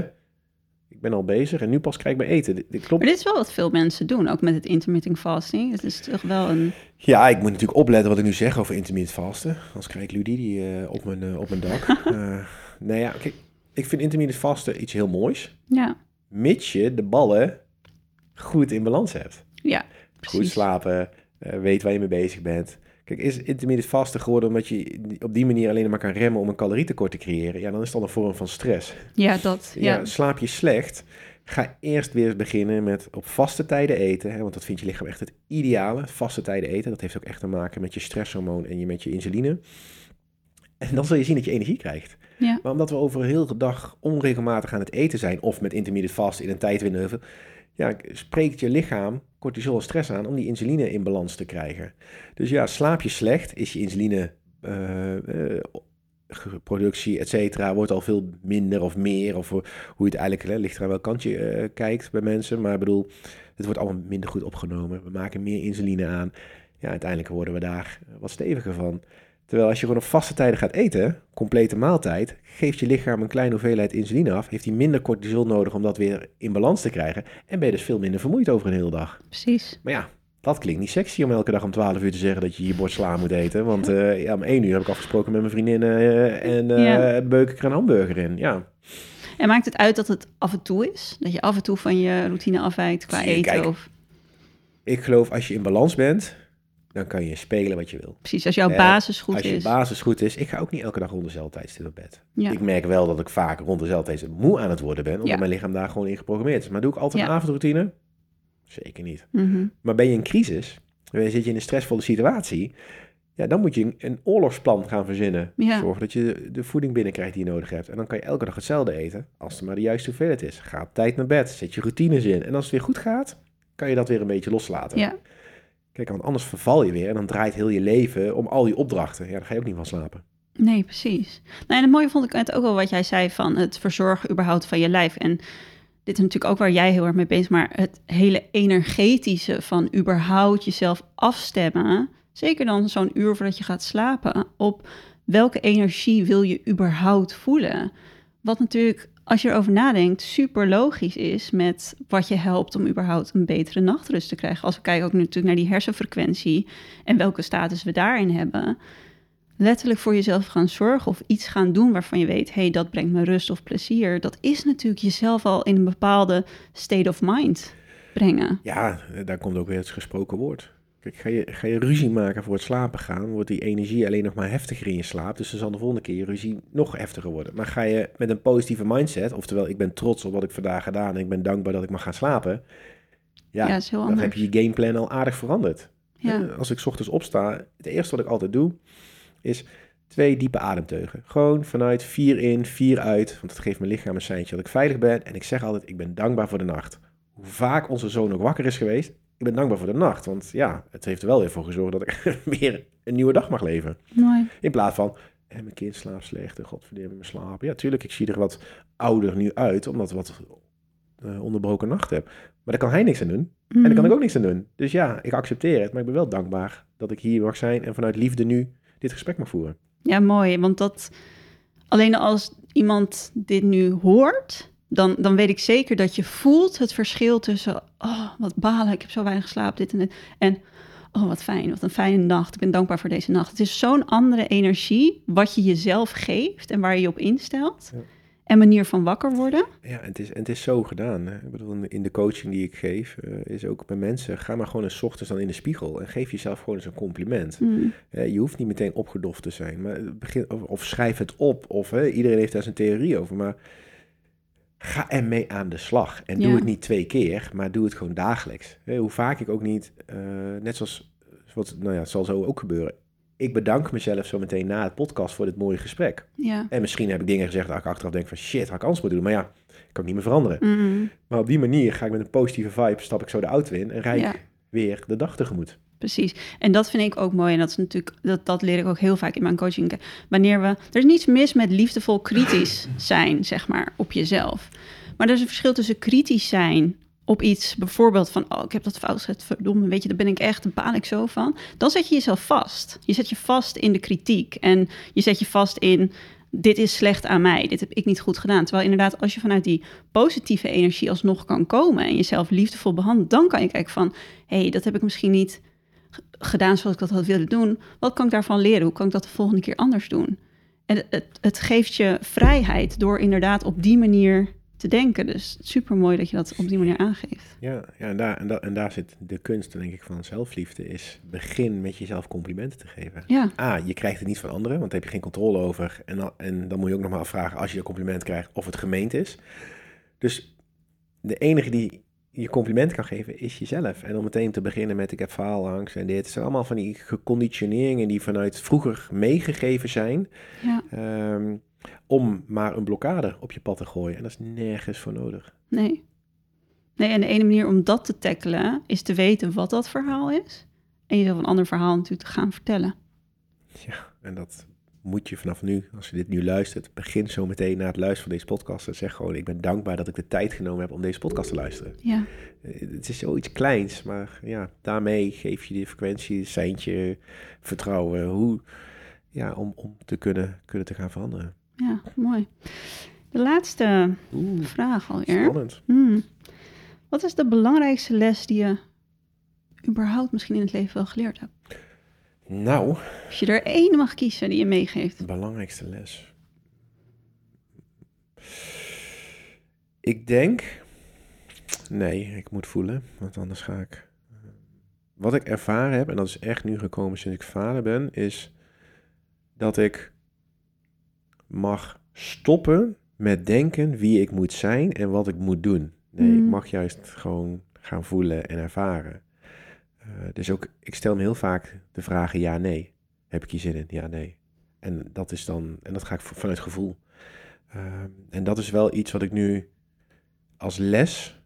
Ik ben al bezig en nu pas krijg ik mijn eten. Dit, dit klopt. maar dit is wel wat veel mensen doen, ook met het intermittent fasting. Het is toch wel een... Ja, ik moet natuurlijk opletten wat ik nu zeg over intermittent vasten. Anders krijg ik Ludie eh, op, mijn, eh, op mijn dak. Eh nou ja, kijk, ik vind intermittent vasten iets heel moois. Ja, Mits je de ballen goed in balans hebt. ja, Goed slapen, weet waar je mee bezig bent. Kijk, is intermittent vasten geworden omdat je op die manier alleen maar kan remmen om een calorietekort te creëren? Ja, dan is dat een vorm van stress. Ja, dat. Ja. Ja, slaap je slecht? Ga eerst weer eens beginnen met op vaste tijden eten. Hè, want dat vindt je lichaam echt het ideale. Vaste tijden eten. Dat heeft ook echt te maken met je stresshormoon en je, met je insuline. En dan zul je zien dat je energie krijgt. ja. Maar omdat we over een hele dag onregelmatig aan het eten zijn, of met intermittent vast in een tijdwindow, ja, spreekt je lichaam cortisol en stress aan om die insuline in balans te krijgen. Dus ja, slaap je slecht, is je insuline eh, eh, productie, et cetera, wordt al veel minder of meer, of hoe je het eigenlijk, hè, ligt eraan welk kant je eh, kijkt bij mensen, maar ik bedoel, het wordt allemaal minder goed opgenomen. We maken meer insuline aan. Ja, uiteindelijk worden we daar eh, wat steviger van. Terwijl als je gewoon op vaste tijden gaat eten, complete maaltijd, geeft je lichaam een kleine hoeveelheid insuline af, heeft hij minder cortisol nodig om dat weer in balans te krijgen en ben je dus veel minder vermoeid over een hele dag. precies. Maar ja, dat klinkt niet sexy om elke dag om 12 uur te zeggen dat je je bord sla moet eten. Want eh, ja, om 1 uur heb ik afgesproken met mijn vriendinnen eh, en eh Ja. beuk ik er een hamburger in. Ja, En maakt het uit dat het af en toe is? Dat je af en toe van je routine afwijkt qua eten? kijk. Of, ik geloof als je in balans bent, dan kan je spelen wat je wil. precies, als jouw Eh, basis goed als je is. basis goed is, ik ga ook niet elke dag rond dezelfde tijdstip op bed. ja. Ik merk wel dat ik vaak rond dezelfde tijdstip moe aan het worden ben, omdat Ja. mijn lichaam daar gewoon in geprogrammeerd is. Maar doe ik altijd een avondroutine? Zeker niet. Mhm. Maar ben je in crisis, dan zit je in een stressvolle situatie, ja, dan moet je een, een oorlogsplan gaan verzinnen. Ja. Zorg dat je de voeding binnenkrijgt die je nodig hebt. En dan kan je elke dag hetzelfde eten, als het maar de juiste hoeveelheid is. Ga op tijd naar bed, zet je routines in. En als het weer goed gaat, kan je dat weer een beetje loslaten. ja, Kijk, want anders verval je weer en dan draait heel je leven om al die opdrachten. Ja, dan ga je ook niet van slapen. nee, precies. Nou, en het mooie vond ik het ook wel wat jij zei van het verzorgen überhaupt van je lijf. En dit is natuurlijk ook waar jij heel erg mee bezig maar het hele energetische van überhaupt jezelf afstemmen. Zeker dan zo'n uur voordat je gaat slapen. Op welke energie wil je überhaupt voelen? Wat natuurlijk, als je erover nadenkt, super logisch is met wat je helpt om überhaupt een betere nachtrust te krijgen. Als we kijken ook natuurlijk naar die hersenfrequentie en welke status we daarin hebben. Letterlijk voor jezelf gaan zorgen of iets gaan doen waarvan je weet, hé, hey, dat brengt me rust of plezier. Dat is natuurlijk jezelf al in een bepaalde state of mind brengen. Ja, daar komt ook weer het gesproken woord. Kijk, ga je, ga je ruzie maken voor het slapen gaan, wordt die energie alleen nog maar heftiger in je slaap. Dus dan zal de volgende keer je ruzie nog heftiger worden. Maar ga je met een positieve mindset, oftewel ik ben trots op wat ik vandaag gedaan en ik ben dankbaar dat ik mag gaan slapen. Ja, Ja, is heel dan anders. heb je je gameplan al aardig veranderd. Ja. Eh, Als ik 's ochtends opsta, het eerste wat ik altijd doe, is twee diepe ademteugen. Gewoon vanuit vier in, vier uit. Want het geeft mijn lichaam een seintje dat ik veilig ben. En ik zeg altijd, ik ben dankbaar voor de nacht. Hoe vaak onze zoon ook wakker is geweest, ik ben dankbaar voor de nacht. Want ja, het heeft er wel weer voor gezorgd dat ik weer een nieuwe dag mag leven. Mooi. In plaats van, en mijn kind slaapt slecht, en godverdomme mijn slaap. Ja, tuurlijk, ik zie er wat ouder nu uit, omdat ik wat eh, onderbroken nacht heb. Maar daar kan hij niks aan doen. En daar kan ik ook niks aan doen. Dus ja, ik accepteer het, maar ik ben wel dankbaar dat ik hier mag zijn en vanuit liefde nu dit gesprek mag voeren. Ja, mooi. Want dat alleen als iemand dit nu hoort, dan, dan weet ik zeker dat je voelt het verschil tussen, oh, wat balen, ik heb zo weinig geslapen, dit en dit. En, oh, wat fijn, wat een fijne nacht. Ik ben dankbaar voor deze nacht. Het is zo'n andere energie wat je jezelf geeft en waar je je op instelt. Ja. En manier van wakker worden. Ja, en het is, en het is zo gedaan. Hè. Ik bedoel, in de- in de coaching die ik geef, eh, is ook bij mensen, ga maar gewoon eens ochtends dan in de spiegel en geef jezelf gewoon eens een compliment. Mm, je hoeft niet meteen opgedoft te zijn, maar begin, of, of schrijf het op. Of hè, iedereen heeft daar zijn theorie over, maar ga ermee aan de slag. En doe Ja. het niet twee keer, maar doe het gewoon dagelijks. Hoe vaak ik ook niet, eh, net zoals, wat, nou ja, het zal zo ook gebeuren. Ik bedank mezelf zo meteen na het podcast voor dit mooie gesprek. ja. En misschien heb ik dingen gezegd dat ik achteraf denk van shit, had ik anders moeten doen. Maar ja, kan ik niet meer veranderen. Mm, Maar op die manier ga ik met een positieve vibe, stap ik zo de auto in en rijd Ja. ik weer de dag tegemoet. Precies. En dat vind ik ook mooi. En dat is natuurlijk, dat, dat leer ik ook heel vaak in mijn coaching. Wanneer we, er is niets mis met liefdevol kritisch zijn, zeg maar, op jezelf. Maar er is een verschil tussen kritisch zijn op iets, bijvoorbeeld van, oh, ik heb dat fout gezet, verdomme, weet je, daar ben ik echt, daar baal ik zo van. Dan zet je jezelf vast. Je zet je vast in de kritiek en je zet je vast in, dit is slecht aan mij, dit heb ik niet goed gedaan. Terwijl inderdaad, als je vanuit die positieve energie alsnog kan komen en jezelf liefdevol behandelt, dan kan je kijken van, hé, hey, dat heb ik misschien niet gedaan zoals ik dat had willen doen. Wat kan ik daarvan leren? Hoe kan ik dat de volgende keer anders doen? En het, het, geeft je vrijheid door inderdaad op die manier te denken. Dus super mooi dat je dat op die manier aangeeft. Ja, ja en, daar, en, daar, en daar zit de kunst, denk ik, van zelfliefde. Is begin met jezelf complimenten te geven. Ja, A, je krijgt het niet van anderen, want daar heb je geen controle over. En dan, en dan moet je ook nog maar afvragen als je een compliment krijgt of het gemeend is. Dus de enige die je compliment kan geven is jezelf. En om meteen te beginnen met ik heb faalangst en dit. Het zijn allemaal van die geconditioneringen die vanuit vroeger meegegeven zijn. ja, ehm, om maar een blokkade op je pad te gooien. En dat is nergens voor nodig. nee. Nee, en de ene manier om dat te tackelen is te weten wat dat verhaal is. En jezelf een ander verhaal natuurlijk te gaan vertellen. Ja, en dat moet je vanaf nu, als je dit nu luistert, begin zo meteen na het luisteren van deze podcast. En zeg gewoon, ik ben dankbaar dat ik de tijd genomen heb om deze podcast te luisteren. Ja, Eh, Het is zoiets kleins, maar ja, daarmee geef je die frequentie, seintje, vertrouwen, hoe, ja, om, om te kunnen, kunnen te gaan veranderen. ja, mooi. De laatste Oeh, vraag alweer. spannend. Hmm. Wat is de belangrijkste les die je überhaupt misschien in het leven wel geleerd hebt? Nou, Als je er één mag kiezen die je meegeeft. de belangrijkste les. Ik denk, nee, ik moet voelen, want anders ga ik. Wat ik ervaren heb, en dat is echt nu gekomen sinds ik vader ben, is dat ik mag stoppen met denken wie ik moet zijn en wat ik moet doen. Nee, ik Mm. mag juist gewoon gaan voelen en ervaren. Eh, dus ook, ik stel me heel vaak de vragen ja, nee. Heb ik hier zin in? Ja, nee. En dat is dan, en dat ga ik vanuit gevoel. Ehm, en dat is wel iets wat ik nu als les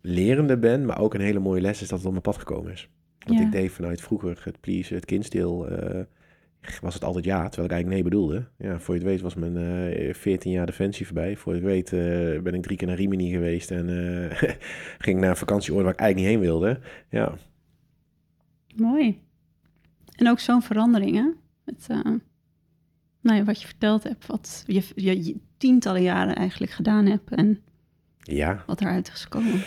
lerende ben, maar ook een hele mooie les is dat het op mijn pad gekomen is. Want Ja. ik deed vanuit vroeger het please, het kindsdeel, eh, was het altijd ja, terwijl ik eigenlijk nee bedoelde. Ja, voor je het weet was mijn eh 14 jaar defensie voorbij. Voor je het weet eh, ben ik drie keer naar Rimini geweest en eh, ging naar een vakantieoord waar ik eigenlijk niet heen wilde. Ja, Mooi. En ook zo'n verandering, hè? Met, nou ja, wat je verteld hebt, wat je, je, je tientallen jaren eigenlijk gedaan hebt en ja, wat eruit is gekomen.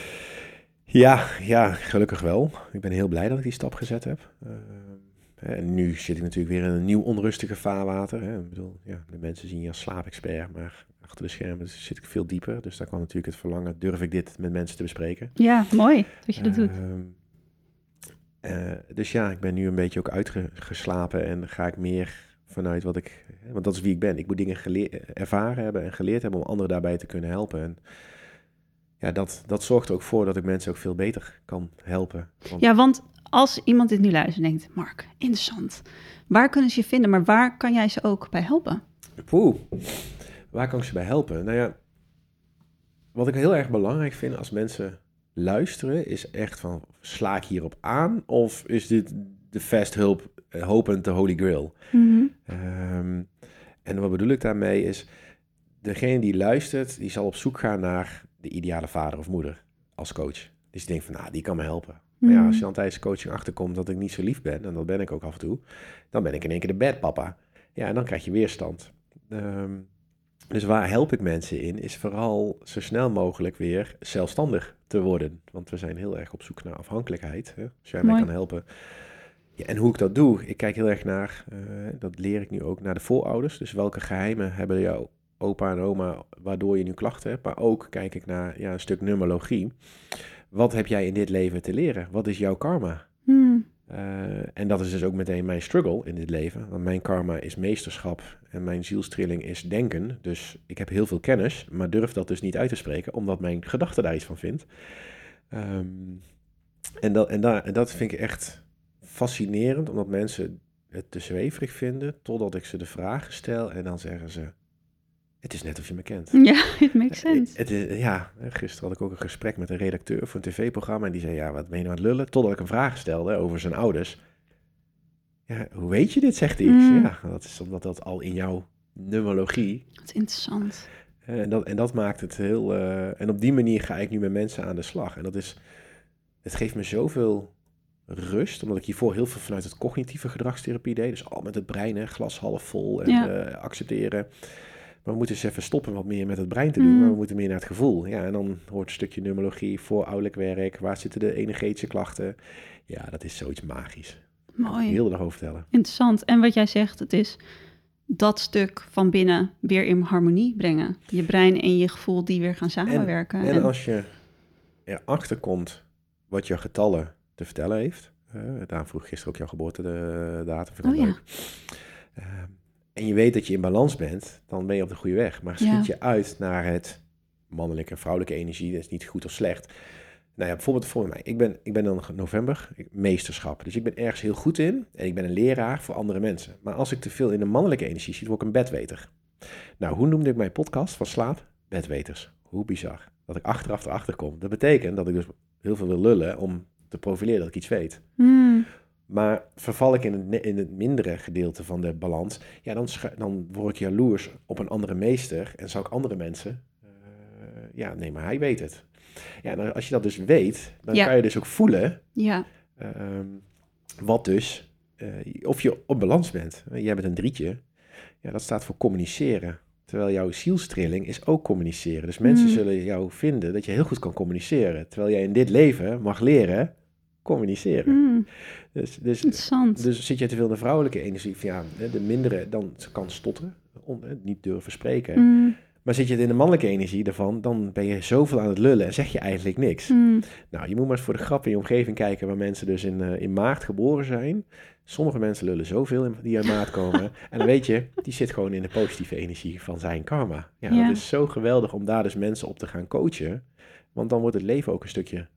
Ja, ja, gelukkig wel. Ik ben heel blij dat ik die stap gezet heb. En nu zit ik natuurlijk weer in een nieuw onrustige vaarwater. Hè. Ik bedoel, ja, de mensen zien je als slaapexpert, maar achter de schermen zit ik veel dieper. Dus daar kwam natuurlijk het verlangen, durf ik dit met mensen te bespreken. Ja, mooi dat je dat doet. Ehm, uh, dus ja, ik ben nu een beetje ook uitgeslapen en ga ik meer vanuit wat ik... Want dat is wie ik ben. Ik moet dingen ervaren hebben en geleerd hebben om anderen daarbij te kunnen helpen. En ja, dat, dat zorgt er ook voor dat ik mensen ook veel beter kan helpen. Want... Ja, want als iemand dit nu luistert en denkt, Mark, interessant. Waar kunnen ze je vinden, maar waar kan jij ze ook bij helpen? Poeh, waar kan ik ze bij helpen? Nou ja, wat ik heel erg belangrijk vind als mensen luisteren, is echt van, sla ik hierop aan? Of is dit de fast hulp, uh, hopend de holy grail? Mhm. Ehm, en wat bedoel ik daarmee is, degene die luistert, die zal op zoek gaan naar de ideale vader of moeder als coach. Dus die denkt van, nou, die kan me helpen. Maar ja, als je dan tijdens de coaching achterkomt dat ik niet zo lief ben, en dat ben ik ook af en toe, dan ben ik in één keer de bad papa. Ja, en dan krijg je weerstand. Ehm, dus waar help ik mensen in, is vooral zo snel mogelijk weer zelfstandig te worden. Want we zijn heel erg op zoek naar afhankelijkheid. Hè? Als jij mij Mooi. kan helpen. Ja, en hoe ik dat doe, ik kijk heel erg naar, eh, dat leer ik nu ook, naar de voorouders. Dus welke geheimen hebben jouw opa en oma waardoor je nu klachten hebt. Maar ook kijk ik naar ja, een stuk numerologie. Wat heb jij in dit leven te leren? Wat is jouw karma? Hmm. Uh, en dat is dus ook meteen mijn struggle in dit leven. Want mijn karma is meesterschap en mijn zielstrilling is denken. Dus ik heb heel veel kennis, maar durf dat dus niet uit te spreken, omdat mijn gedachte daar iets van vindt. Um, en, dat, en, daar, en dat vind ik echt fascinerend, omdat mensen het te zweverig vinden, totdat ik ze de vragen stel en dan zeggen ze, het is net of je me kent. Ja, it makes sense. Het, het, ja, gisteren had ik ook een gesprek met een redacteur voor een tv-programma en die zei, ja, wat ben je nou aan het lullen? Totdat ik een vraag stelde over zijn ouders. Ja, hoe weet je dit, zegt hij. Mm. Ja, dat is omdat dat al in jouw numerologie... Dat is interessant. En dat, en dat maakt het heel... Uh, en op die manier ga ik nu met mensen aan de slag. En dat is... Het geeft me zoveel rust, omdat ik hiervoor heel veel vanuit het cognitieve gedragstherapie deed. Dus al met het brein, hè, glas half vol en ja. uh, accepteren. Maar we moeten eens even stoppen wat meer met het brein te doen, mm. maar we moeten meer naar het gevoel. Ja, en dan hoort een stukje numerologie, voorouderlijk werk, waar zitten de energetische klachten. Ja, dat is zoiets magisch. Mooi. Heel erg over vertellen. Interessant. En wat jij zegt, het is dat stuk van binnen weer in harmonie brengen. Je brein en je gevoel die weer gaan samenwerken. En, en, en als je erachter komt wat je getallen te vertellen heeft. Uh, daarom vroeg gisteren ook jouw geboortedatum. Oh, ja. Uh, en je weet dat je in balans bent, dan ben je op de goede weg. Maar schiet je uit naar het mannelijke en vrouwelijke energie, dat is niet goed of slecht. Nou ja, bijvoorbeeld voor mij. Ik ben, ik ben dan november meesterschap. Dus ik ben ergens heel goed in en ik ben een leraar voor andere mensen. Maar als ik te veel in de mannelijke energie zit, word ik een bedweter. Nou, hoe noemde ik mijn podcast van slaap? Bedweters. Hoe bizar. Dat ik achteraf erachter kom. Dat betekent dat ik dus heel veel wil lullen om te profileren dat ik iets weet. Hmm. Maar verval ik in het, in het mindere gedeelte van de balans, ja, dan, dan word ik jaloers op een andere meester en zou ik andere mensen, eh, ja, nee, maar hij weet het. Ja, en als je dat dus weet, dan Ja. kan je dus ook voelen Ja. ehm, wat dus, eh, of je op balans bent. Jij bent een drietje, ja, dat staat voor communiceren. Terwijl jouw zielstrilling is ook communiceren. Dus mensen Mm. zullen jou vinden dat je heel goed kan communiceren. Terwijl jij in dit leven mag leren communiceren. Hmm. Dus, dus, Interessant. dus zit je te veel in de vrouwelijke energie, van ja, de mindere, dan kan stotteren, niet durven spreken. Hmm. Maar zit je in de mannelijke energie daarvan, dan ben je zoveel aan het lullen en zeg je eigenlijk niks. Hmm. Nou, je moet maar eens voor de grap in je omgeving kijken waar mensen dus in, eh, in maart geboren zijn. Sommige mensen lullen zoveel in, die uit maart komen. en dan weet je, die zit gewoon in de positieve energie van zijn karma. Ja, Ja. dat is zo geweldig om daar dus mensen op te gaan coachen. Want dan wordt het leven ook een stukje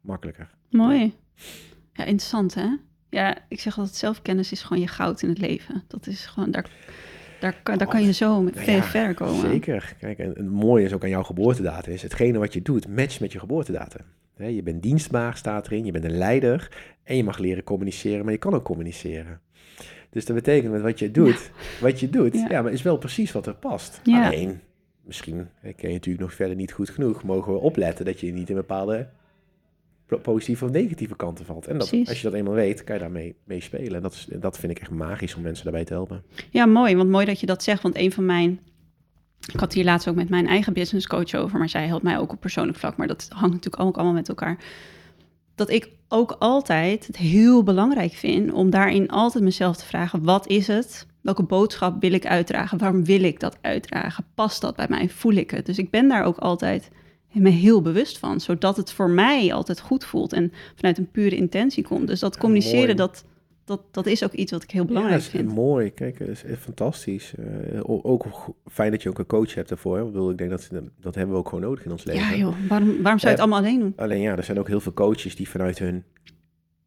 makkelijker. Mooi. Ja, interessant hè? Ja, ik zeg altijd zelfkennis is gewoon je goud in het leven. Dat is gewoon, daar, daar, kan, daar kan je zo met Nou ja, verder komen. Zeker. Kijk, en het mooie is ook aan jouw geboortedatum is, hetgene wat je doet, matcht met je geboortedatum. Je bent dienstbaar, staat erin, je bent een leider en je mag leren communiceren, maar je kan ook communiceren. Dus dat betekent met wat je doet, wat je doet, Ja. ja. maar is wel precies wat er past. Alleen, misschien ken je natuurlijk nog verder niet goed genoeg, mogen we opletten dat je niet in bepaalde positieve of negatieve kanten valt. En dat, als je dat eenmaal weet, kan je daarmee mee spelen. En dat, is, dat vind ik echt magisch om mensen daarbij te helpen. Ja, mooi. Want mooi dat je dat zegt. Want een van mijn... Ik had hier laatst ook met mijn eigen business coach over. Maar zij helpt mij ook op persoonlijk vlak. Maar dat hangt natuurlijk ook allemaal met elkaar. Dat ik ook altijd het heel belangrijk vind... om daarin altijd mezelf te vragen... wat is het? Welke boodschap wil ik uitdragen? Waarom wil ik dat uitdragen? Past dat bij mij? Voel ik het? Dus ik ben daar ook altijd me heel bewust van. Zodat het voor mij altijd goed voelt. En vanuit een pure intentie komt. Dus dat communiceren, dat, dat, dat is ook iets wat ik heel belangrijk ja, dat is vind. mooi. Kijk, dat is fantastisch. Eh, ook fijn dat je ook een coach hebt daarvoor. hè. Ik, bedoel, ik denk dat ze- dat hebben we ook gewoon nodig in ons leven. Ja, joh. Waarom, waarom zou je het Eh, allemaal alleen doen? Alleen ja, er zijn ook heel veel coaches die vanuit hun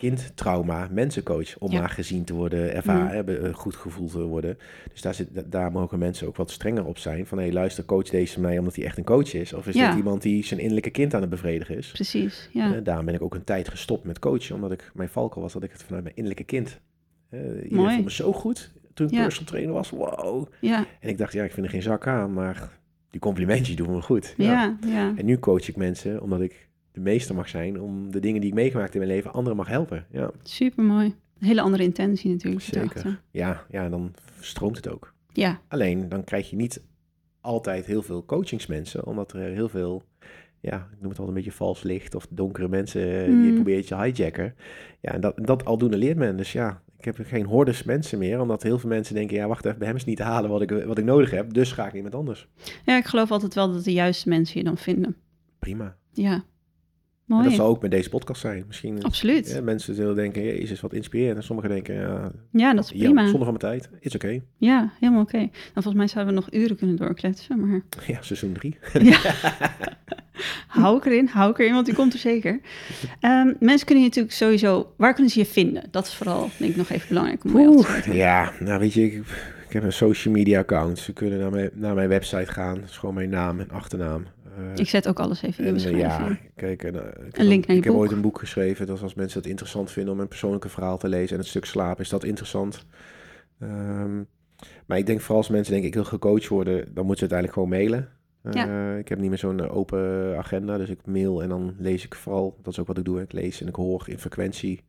kindtrauma mensencoach. Om Ja. maar gezien te worden, ervaren, Mm. hebben, eh, goed gevoeld te worden. Dus daar, zit, da- daar mogen mensen ook wat strenger op zijn. Van hé, luister, coach deze mij omdat hij echt een coach is. Of is Ja. dit iemand die zijn innerlijke kind aan het bevredigen is? Precies, ja. Eh, daarom ben ik ook een tijd gestopt met coachen. Omdat ik, mijn valk was dat ik het vanuit mijn innerlijke kind... eh iedereen Mooi. vond me zo goed toen ik Ja. personal trainer was. Wow. Ja, En ik dacht, ja, ik vind er geen zak aan, maar die complimentjes doen me goed. ja, ja. En nu coach ik mensen omdat ik de meester mag zijn om de dingen die ik meegemaakt in mijn leven anderen mag helpen. Ja, Super mooi. Een hele andere intentie natuurlijk. zeker. erachter. Ja, ja, dan stroomt het ook. Ja, Alleen dan krijg je niet altijd heel veel coachingsmensen, omdat er heel veel, ja, ik noem het al een beetje vals licht of donkere mensen eh, die je Mm. probeert te hijacken. Ja, en dat, dat aldoende leert men. Dus ja, ik heb geen hordes mensen meer, omdat heel veel mensen denken, ja, wacht even, bij hem is niet te halen wat ik, wat ik nodig heb, dus ga ik iemand anders. ja, ik geloof altijd wel dat de juiste mensen je dan vinden. Prima. Ja, mooi. dat zal ook met deze podcast zijn. Misschien Absoluut. ja, mensen zullen denken, jezus, wat inspirerend. En sommigen denken, ja, Ja, dat is ja, prima. zonde van mijn tijd, is oké. Ja, helemaal oké. Nou, volgens mij zouden we nog uren kunnen doorkletsen, maar Ja, seizoen drie. ja. hou ik erin, hou ik erin, want die komt er zeker. Ehm, mensen kunnen je natuurlijk sowieso, waar kunnen ze je vinden? Dat is vooral, denk ik, nog even belangrijk om af te. Ja, nou weet je, ik, ik heb een social media account. Ze kunnen naar mijn, naar mijn website gaan. Dat is gewoon mijn naam en achternaam. Eh, Ik zet ook alles even in de en, eh, beschrijving. ja, kijk, en, eh, ik heb Een link naar je Ik heb boek. ooit een boek geschreven. Dat als mensen het interessant vinden om een persoonlijke verhaal te lezen en het stuk slapen, is dat interessant. Ehm, maar ik denk vooral als mensen denken, ik wil gecoacht worden, dan moeten ze uiteindelijk gewoon mailen. Ik heb niet meer zo'n open agenda, dus ik mail en dan lees ik vooral, dat is ook wat ik doe, ik lees en ik hoor in frequentie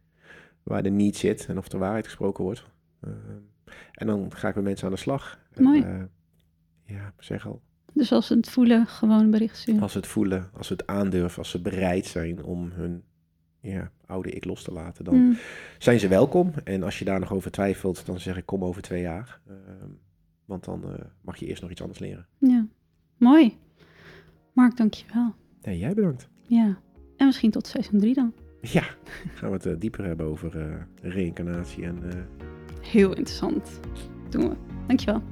waar de niet zit en of de waarheid gesproken wordt. Ehm, en dan ga ik met mensen aan de slag. En, Mooi. ja, zeg al. Dus als ze het voelen, gewoon een bericht sturen. Als ze het voelen, als ze het aandurven, als ze bereid zijn om hun ja, oude ik los te laten, dan Mm, zijn ze welkom. En als je daar nog over twijfelt, dan zeg ik kom over twee jaar. Ehm, want dan eh, mag je eerst nog iets anders leren. ja, mooi. Mark, dankjewel. Nee, jij bedankt. Ja, en misschien tot seizoen 3 dan. Ja, gaan we het eh, dieper hebben over eh reïncarnatie en Heel interessant. Doen we. Dankjewel.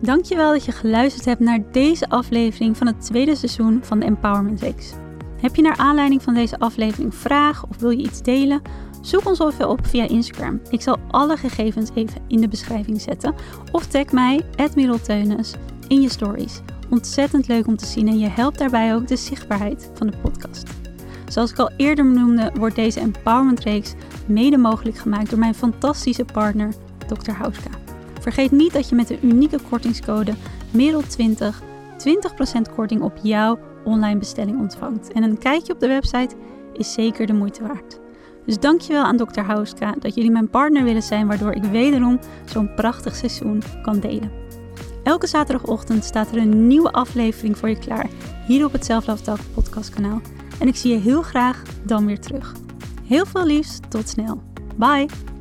Dankjewel dat je geluisterd hebt naar deze aflevering van het tweede seizoen van de Empowerment Reeks. Heb je naar aanleiding van deze aflevering vragen of wil je iets delen? Zoek ons even op via Instagram. Ik zal alle gegevens even in de beschrijving zetten. Of tag mij, Teunis, in je stories. Ontzettend leuk om te zien en je helpt daarbij ook de zichtbaarheid van de podcast. Zoals ik al eerder noemde, wordt deze Empowerment Reeks mede mogelijk gemaakt door mijn fantastische partner, Dr. Houska. Vergeet niet dat je met de unieke kortingscode MEREL20 20% korting op jouw online bestelling ontvangt. En een kijkje op de website is zeker de moeite waard. Dus dankjewel aan Dr. Houska dat jullie mijn partner willen zijn, waardoor ik wederom zo'n prachtig seizoen kan delen. Elke zaterdagochtend staat er een nieuwe aflevering voor je klaar, hier op het Talk podcastkanaal. En ik zie je heel graag dan weer terug. Heel veel liefs, tot snel. Bye!